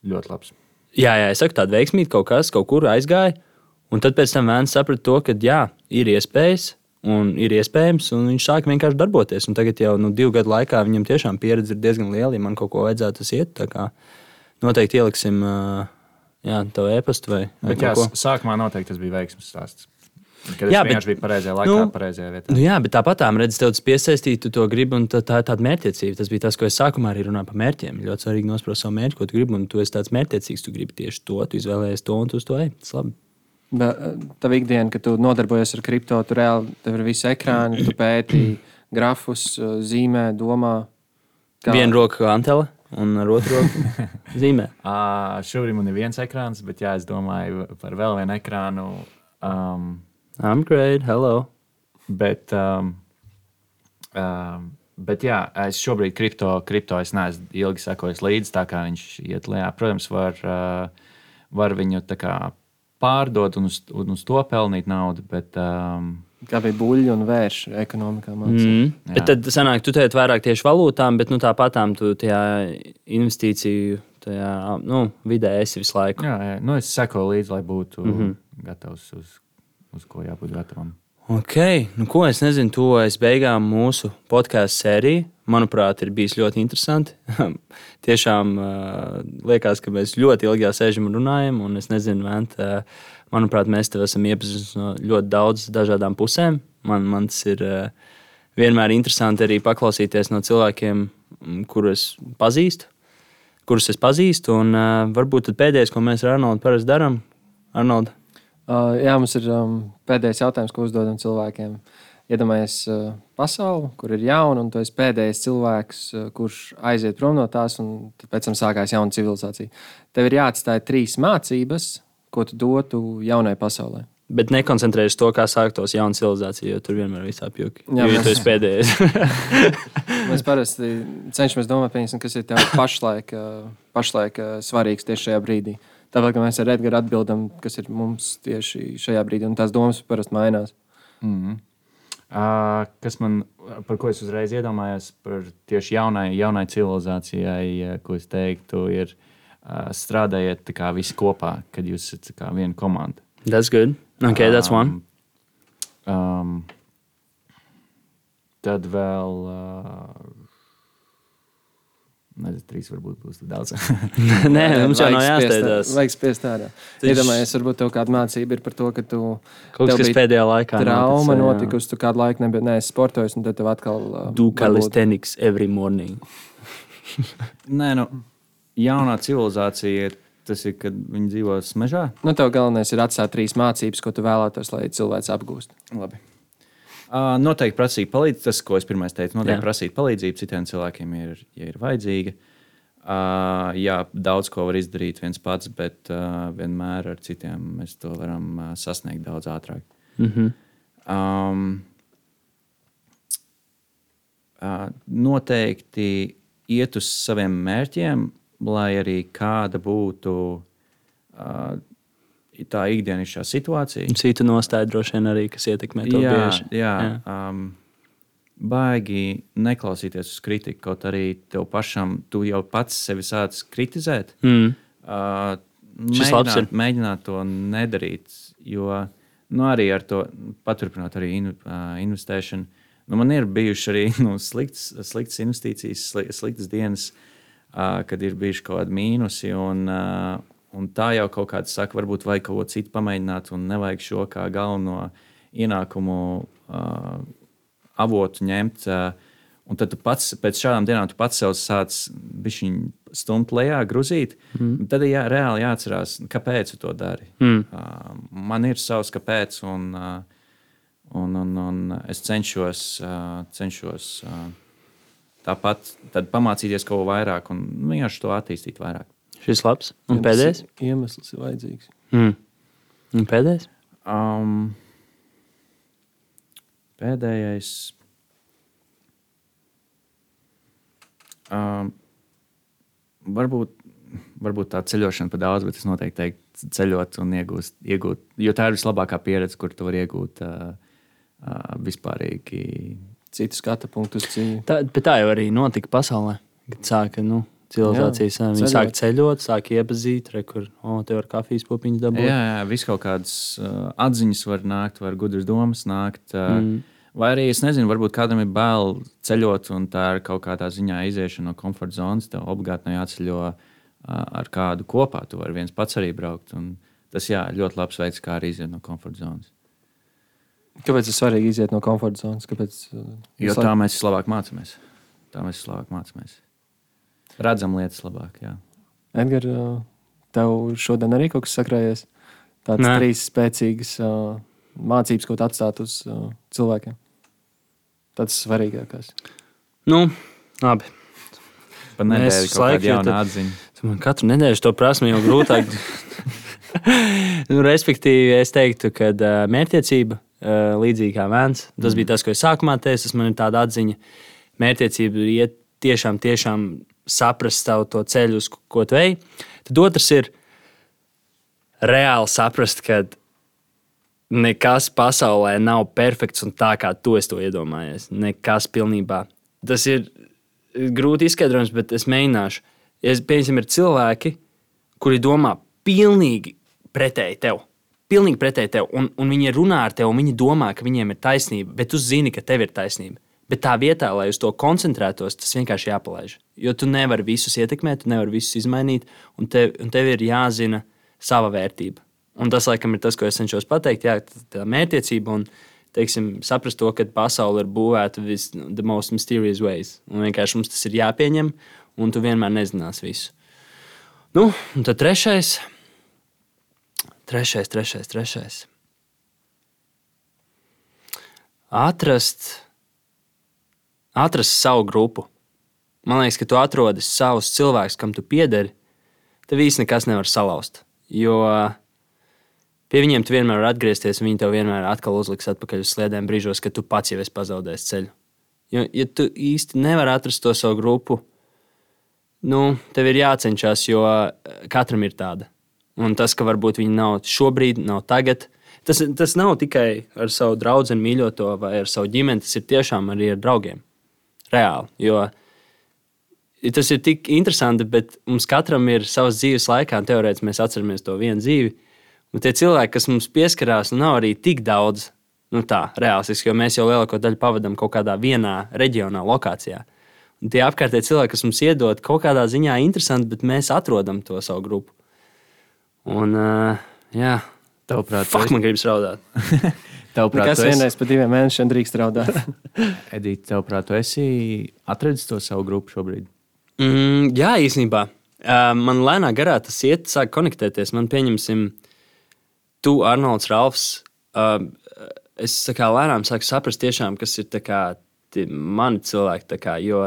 ļoti labs. Jā, jā, es saku, tāda veiksmīga kaut kas, kaut kur aizgāja. Un tad pēc tam Vēns saprata to, ka jā, ir iespējas. Un ir iespējams, un viņš sāka vienkārši darboties. Un tagad jau nu, divu gadu laikā viņam tiešām pieredze ir diezgan liela. Ja man kaut ko vajadzētu, tas iet. Tā kā noteikti ieliksim uh, jā, to e-pastu vai, vai jā, sākumā noteikti tas bija veiksmes stāsts. Kad Jā, bet- biju pareizajā laikā, nu, pareizajā vietā. Nu, jā, bet tāpat tā redzes, tev tas piesaistīja, tu to gribi, un tā, tā ir tāda mērķtiecība. Tas bija tas, ko es sākumā arī runāju par mērķiem. Ļoti svarīgi nospraust savu mērķi, ko tu gribi, un tu esi tāds mērķtiecīgs. Tu gribi tieši to, tu izvēlējies to, un tu uz to ej. Tas labi. Tā ikdiena, kad tu nodarbojies ar kripto, tur reāli tev ir visi ekrāni, tu pēti grafus, zīmē, domā. Kā... Viena roka antela, un ar otru roku zīmē. Uh, šobrīd man ir viens ekrāns, bet jā, es domāju par vēl vienu ekrānu. Um, I'm great, hello. bet, um, um, bet jā, es šobrīd kripto, kripto es neesmu ilgi sekojis līdzi, tā kā viņš iet lejā. Protams, var, uh, var viņu tā kā pārdot un uz, un uz to pelnīt naudu, bet um, Kā bija buļļu un vēršu ekonomikā. mācīja. Mm. Bet tad sanāk, tu teici vairāk tieši valūtām, bet nu, tāpatām tu tajā investīciju tajā, nu, vidē esi visu laiku. jā, jā, nu, es sekoju līdzi, lai būtu mm -hmm. gatavs uz, uz ko jābūt gatavam. Ok, nu ko es nezinu, tuvojas beigām mūsu podkāstu sērija. Manuprāt, ir bijis ļoti interesanti. Tiešām uh, liekas, ka mēs ļoti ilgi jau sēžam un runājam, un es nezinu, Vent, uh, manuprāt, mēs tev esam iepazinuši no ļoti daudzām dažādām pusēm. Man, man tas ir uh, vienmēr interesanti arī paklausīties no cilvēkiem, kurus pazīstu, kurus es pazīstu. Un uh, varbūt pēdējais, ko mēs ar Arnoldu parasti darām, Arnolds. Uh, jā, mums ir um, pēdējais jautājums, ko uzdodam cilvēkiem. Iedomājies uh, pasauli, kur ir jauna, un tu esi pēdējais cilvēks, uh, kurš aiziet prom no tās, un pēc tam sākās jauna civilizācija. Tev ir jāatstāj trīs mācības, ko tu dotu jaunai pasaulē? Bet nekoncentrējies to, kā sāktos jauna civilizācija, jo tur vienmēr ir visā pjūki. Jā, jo mēs- tu esi pēdējais. Mēs parasti cenšamies domāt, piemēram, kas ir tev pašlaik, ā, pašlaik ā, svarīgs tieši šajā brīdī. Tāpēc, mēs ar Edgars atbildam, kas ir mums tieši šajā brīdī, un tās domas parasti mainās. Mm. Uh, kas man, par ko es uzreiz iedomājos, par tieši jaunai, jaunai civilizācijai, ko es teiktu, ir uh, strādājiet kā visi kopā, kad jūs esat kā viena komanda. That's good. Okay, that's one. Um, um, tad vēl. Uh, Nezinu, trīs varbūt būs daudz. Nē, mums jau nav. Vajag spiest ārā. Taču- Iedomājies, varbūt tev kāda mācība ir par to, ka tu Kaut tev kas, pēdējā laikā trauma notikusi, tu kādu laiku nebija neesi sportojis, un tad tev atkal Do varbūt- calisthenics every morning. Nē, nu, jaunā civilizācija ir tas, ir, kad viņi dzīvo mežā. Nu, tev galvenais ir atstāt trīs mācības, ko tu vēlētos, lai cilvēks apgūst. Labi. Noteikti prasīt palīdzību. Tas, ko es pirmā teicu, noteikti Jā. prasīt palīdzību citiem cilvēkiem, ir, ja ir vajadzīga. Uh, jā, daudz ko var izdarīt viens pats, bet uh, vienmēr ar citiem mēs to varam uh, sasniegt daudz ātrāk. Mm -hmm. Um, uh, noteikti iet uz saviem mērķiem, lai arī kāda būtu uh, tā ikdienišķā situācija. Cita nostāja droši vien arī, kas ietekmē to jā, bieži. jā, jā. Um, baigi neklausīties uz kritiku, kaut arī tev pašam, tu jau pats sevi sāc kritizēt. Mm. Uh, mēģināt, mēģināt to nedarīt, jo nu, arī ar to paturpināt arī in, uh, investēšanu. Nu, man ir bijušas arī nu, sliktas, sliktas investīcijas, sli, sliktas dienas, uh, kad ir bijuši kaut kādi mīnusi. Un, uh, un tā jau kaut kāds saka, varbūt vajag kaut ko citu pamēģināt, un nevajag šo kā galveno ienākumu uh, avotu ņemt. Uh, Un tad tu pats pēc šādām dienām tu pats sev sāc stumt lejā, grūzīt. Mm. Tad ir jā, reāli jāatcerās, kāpēc tu to dari. Mm. Uh, man ir savs kāpēc, un, uh, un, un, un es cenšos, uh, cenšos uh, tāpat pamācīties kaut ko vairāk un vienkārši to attīstīt vairāk. Šis labs. Un pēdējais? Iemesls ir vajadzīgs. Mm. Un pēdējais? Um, pēdējais. Um, varbūt, varbūt tā ceļošana par daudz, bet es noteikti teiktu, ceļot un iegūst, iegūt, jo tā ir vislabākā pieredze, kur tu vari iegūt uh, uh, vispārīgi. Citu skatu punktu uz dzīvi. Tā, bet tā jau arī notika pasaulē. Kad sāka nu, civilizācijas, Jā, viņi sāk ceļot, sāk iepazīt, re, kur oh, te var kafijas pupiņas dabūt. Jā, jā vis kaut kādas uh, atziņas var nākt, var gudras domas nākt. Uh, Mm. Vai arī es nezinu, varbūt kādam ir bail ceļot, un tā ir kaut kādā ziņā iziešana no komforta zonas. Tev obligāti nav jāceļo uh, ar kādu kopā. Tu vari viens pats arī braukt. un Tas jā, ļoti labs veids, kā arī iziet no komforta zonas. Kāpēc ir svarīgi iziet no komforta zonas? Kāpēc, uh, Jo tā mēs vislabāk mācāmies. Tā mēs vislabāk mācāmies. Redzam lietas labāk. Jā. Edgars, tev šodien arī kaut kas sakrājies? Tādas Nē. trīs spēcīgas uh, mācības, ko tu atstātu uz uh, cilvēkiem. Tas ir svarīgākais. Nu, labi. Pa nedēļu kaut kāda jauna jau atziņa. Man katru nedēļu to prasmu jau grūtāk. nu, respektīvi, es teiktu, ka uh, mērķtiecība, uh, līdzīgi kā vēns, tas bija tas, ko es sākumā teicu. Tas man ir tāda atziņa. Mērķtiecība ir iet tiešām, tiešām saprast savu to ceļu, uz ko tu ej. Tad otrs ir reāli saprast, ka nekas pasaulē nav perfekts un tā, kā tu to iedomājies. Nekas pilnībā. Tas ir grūti izskaidrojams, bet es mēģināšu. Es, piemēram, ir cilvēki, kuri domā pilnīgi pretēji tev. Pilnīgi pretēji tev, un, un viņi runā ar tevi, un viņi domā, ka viņiem ir taisnība, bet tu zini, ka tev ir taisnība. Bet tā vietā, lai uz to koncentrētos, tas vienkārši jāpalaiž. Jo tu nevari visus ietekmēt, tu nevari visus izmainīt, un tev, un tev ir jāzina sava vērtība. Un tas, laikam, ir tas, ko es cenšos pateikt. Jā, tā- mērķtiecība un teiksim, saprast to, ka pasaule ir būvēta vis, the most mysterious ways. Un vienkārši mums tas ir jāpieņem, un tu vienmēr nezināsi visu. Nu, un tad trešais, trešais, trešais, trešais. Atrast, atrast savu grupu. Man liekas, ka tu atrodi savus cilvēkus, kam tu piederi, tev īstenībā nekas nevar salauzt. Jo pie viņiem tu vienmēr vari atgriezties, un viņi tev vienmēr atkal uzliks atpakaļ uz sliedēm brīžos, kad tu pats jau esi pazaudējis ceļu. Jo, ja tu īsti nevari atrast to savu grupu, nu, tev ir jācenšas, jo eh, katram ir tāda. Un tas, ka varbūt viņi nav šobrīd, nav tagad, tas, tas nav tikai ar savu draugu mīļoto vai ar savu ģimeni, tas ir tiešām arī ar draugiem. Reāli. Jo tas ir tik interesanti, bet mums katram ir savas dzīves laikā, un teorētiski mēs atceramies to vienu dzīvi. Un tie cilvēki, kas mums pieskarās, nu, nav arī tik daudz, nu, tā, reālistiski, jo mēs jau lielāko daļu pavadām kaut kādā vienā reģionā, lokācijā. Un tie apkārtēji cilvēki, kas mums iedod kaut kādā ziņā interesanti, bet mēs atrodam to savu grupu. Un, uh, jā, Tavuprāt, fuck, tu man gribas raudāt. tavuprāt, Kas tu esi- vienreiz pa diviem mēnešiem drīkst raudāt? Edita, tavuprāt, tu esi atradzis to savu grupu šobrīd? Mm, jā, īstenībā. Uh, man lēnā garā tas iet, sāk konektēties. Man pieņemsim, tu, Arnolds, Ralfs. Uh, es kā lēnām sāku saprast, tiešām, kas ir tā kā, mani cilvēki. tā Kā, jo,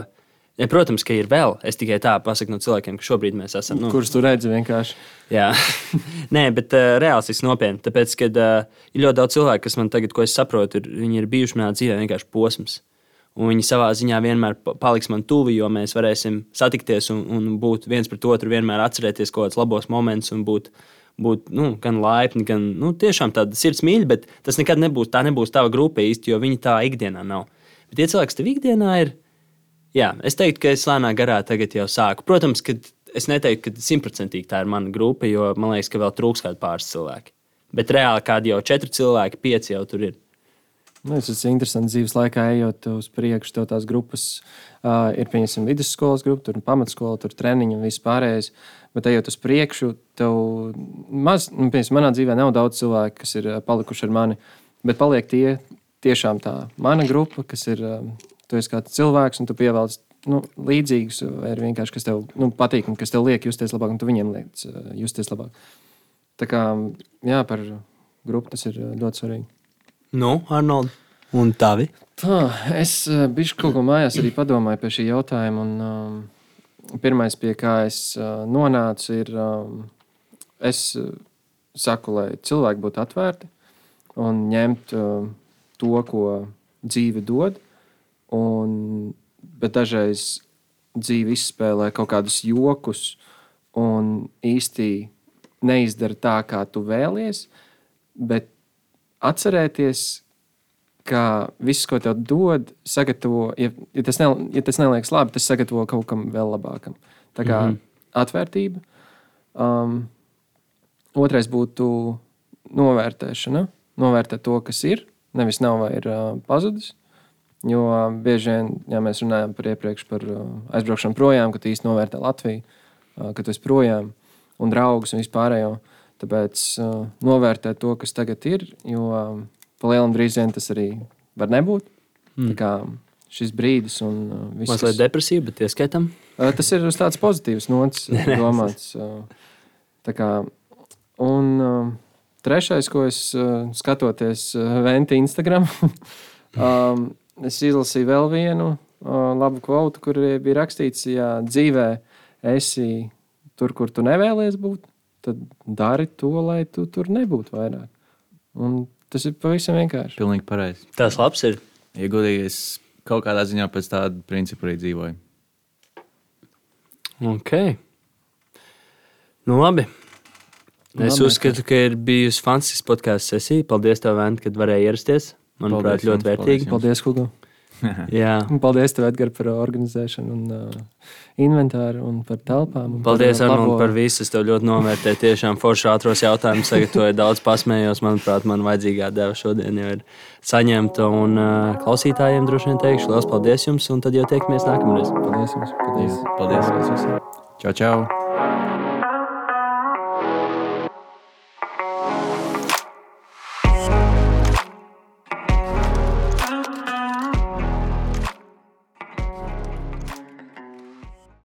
ja, protams, ka ir vēl. Es tikai tā pasaku no cilvēkiem, ka šobrīd mēs esam. Nu, Kurus tu redzi vienkārši? Jā, nē, bet uh, reālistiski nopietni. Tāpēc, kad uh, ir ļoti daudz cilvēku, kas man tagad, ko es saprotu, ir, viņi ir bijuši manā dzīvē vienkārši posms. Un viņi savā ziņā vienmēr pa- paliks man tuvi, jo mēs varēsim satikties un, un būt viens pret otru, vienmēr atcerēties kaut kādus labos momentus un būt, būt nu, gan laipni, gan nu, tiešām tāda sirds mīļa, bet tas nekad nebūs, tā nebūs tava grupa īsti, jo viņi tā ikdienā nav. Bet tie cilvēki, kas tev ikdienā ir, jā, es teiktu, ka es lēnā garā tagad jau sāku. Protams, ka es neteiktu, ka simtprocentīgi tā ir mana grupa, jo man liekas, ka vēl trūks kādi pāris cilvēki. Bet reāli kādi jau četri cilvēki, pieci jau tur ir. Nu, tas ir interesanti dzīves laikā, ejot uz priekšu. Tev tās grupas uh, ir, piemēram, vidusskolas grupa, tur pamatskola, tur treniņi un viss pārējais. Bet, ejot uz priekšu, tev maz, nu, piemēram, manā dzīvē nav daudz cilvēku, kas ir palikuši ar mani. Bet paliek tie tiešām tā mana grupa, kas ir, um, tu esi kāds cilvēks un tu pievelc nu, līdzīgus, vai arī vienkārši kas tev nu, patīk un kas tev liek justies labāk, un tu viņiem liek ā, justies labāk. Tā kā jā, par grupu tas ir ā, ļoti svarīgi. Nu, Arnold, un tavi? Tā, es uh, biju kaut ko mājās arī padomāju pie šī jautājuma. Un, um, pirmais, pie kā es uh, nonācu, ir, um, es uh, saku, lai cilvēki būtu atvērti un ņemt uh, to, ko dzīve dod. Un, bet dažreiz dzīve izspēlē kaut kādus jokus un īsti neizdara tā, kā tu vēlies. Bet atcerēties, ka viss, ko tev dod, sagatavo, ja, ja, tas, ne, ja tas neliekas labi, tas sagatavo kaut kam vēl labākam. Tā kā mm -hmm. atvērtība. Um, otrais būtu novērtēšana. Novērtēt to, kas ir, nevis nav vai ir uh, pazudis. Jo bieži vien, ja mēs runājam par iepriekš par uh, aizbraukšanu projām, kad īsti novērtē Latviju, uh, kad tu esi projām un draugus un vispārējo. Tāpēc uh, novērtēt to, kas tagad ir, jo um, pa lielam drīz vien tas arī var nebūt. Mm. Šis brīdis un viss. Mazliet depresīva, bet ieskaitam. Tas ir uz tādas pozitīvas nots domāts. Tā kā, un uh, trešais, ko es skatoties Venti Instagram, um, es izlasīju vēl vienu uh, labu kvotu, kur bija rakstīts, ja dzīvē esi tur, kur tu nevēlies būt, tad dari to, lai tu tur nebūtu vairāk. Un tas ir pavisam vienkārši. Pilnīgi pareizi. Tas labs ir. Ja godīgi, es kaut kādā ziņā pēc tāda principa arī dzīvoju. Ok. Nu, labi. Es Labi, uzskatu, ka ir bijusi fantastiska podkāstu sesija. Paldies, tev, Vent, kad varēji ierasties. Manuprāt, Paldies ļoti vērtīgi. Paldies, Hugo! Jā. Un paldies, tev, Edgar, par organizēšanu, un uh, inventāru un par telpām. un Paldies, par, uh, Arnold, par visu. Es tev ļoti novērtēju. Tiešām forši ātros jautājumus sagatavoju. Daudz pasmējos. Manuprāt, man vajadzīgā deva šodien jau ir saņemta. Un uh, klausītājiem droši vien teikšu liels paldies jums. Un tad jau tiekamies nākamreiz. Paldies jums! Paldies! Paldies. Paldies visiem! Čau, čau!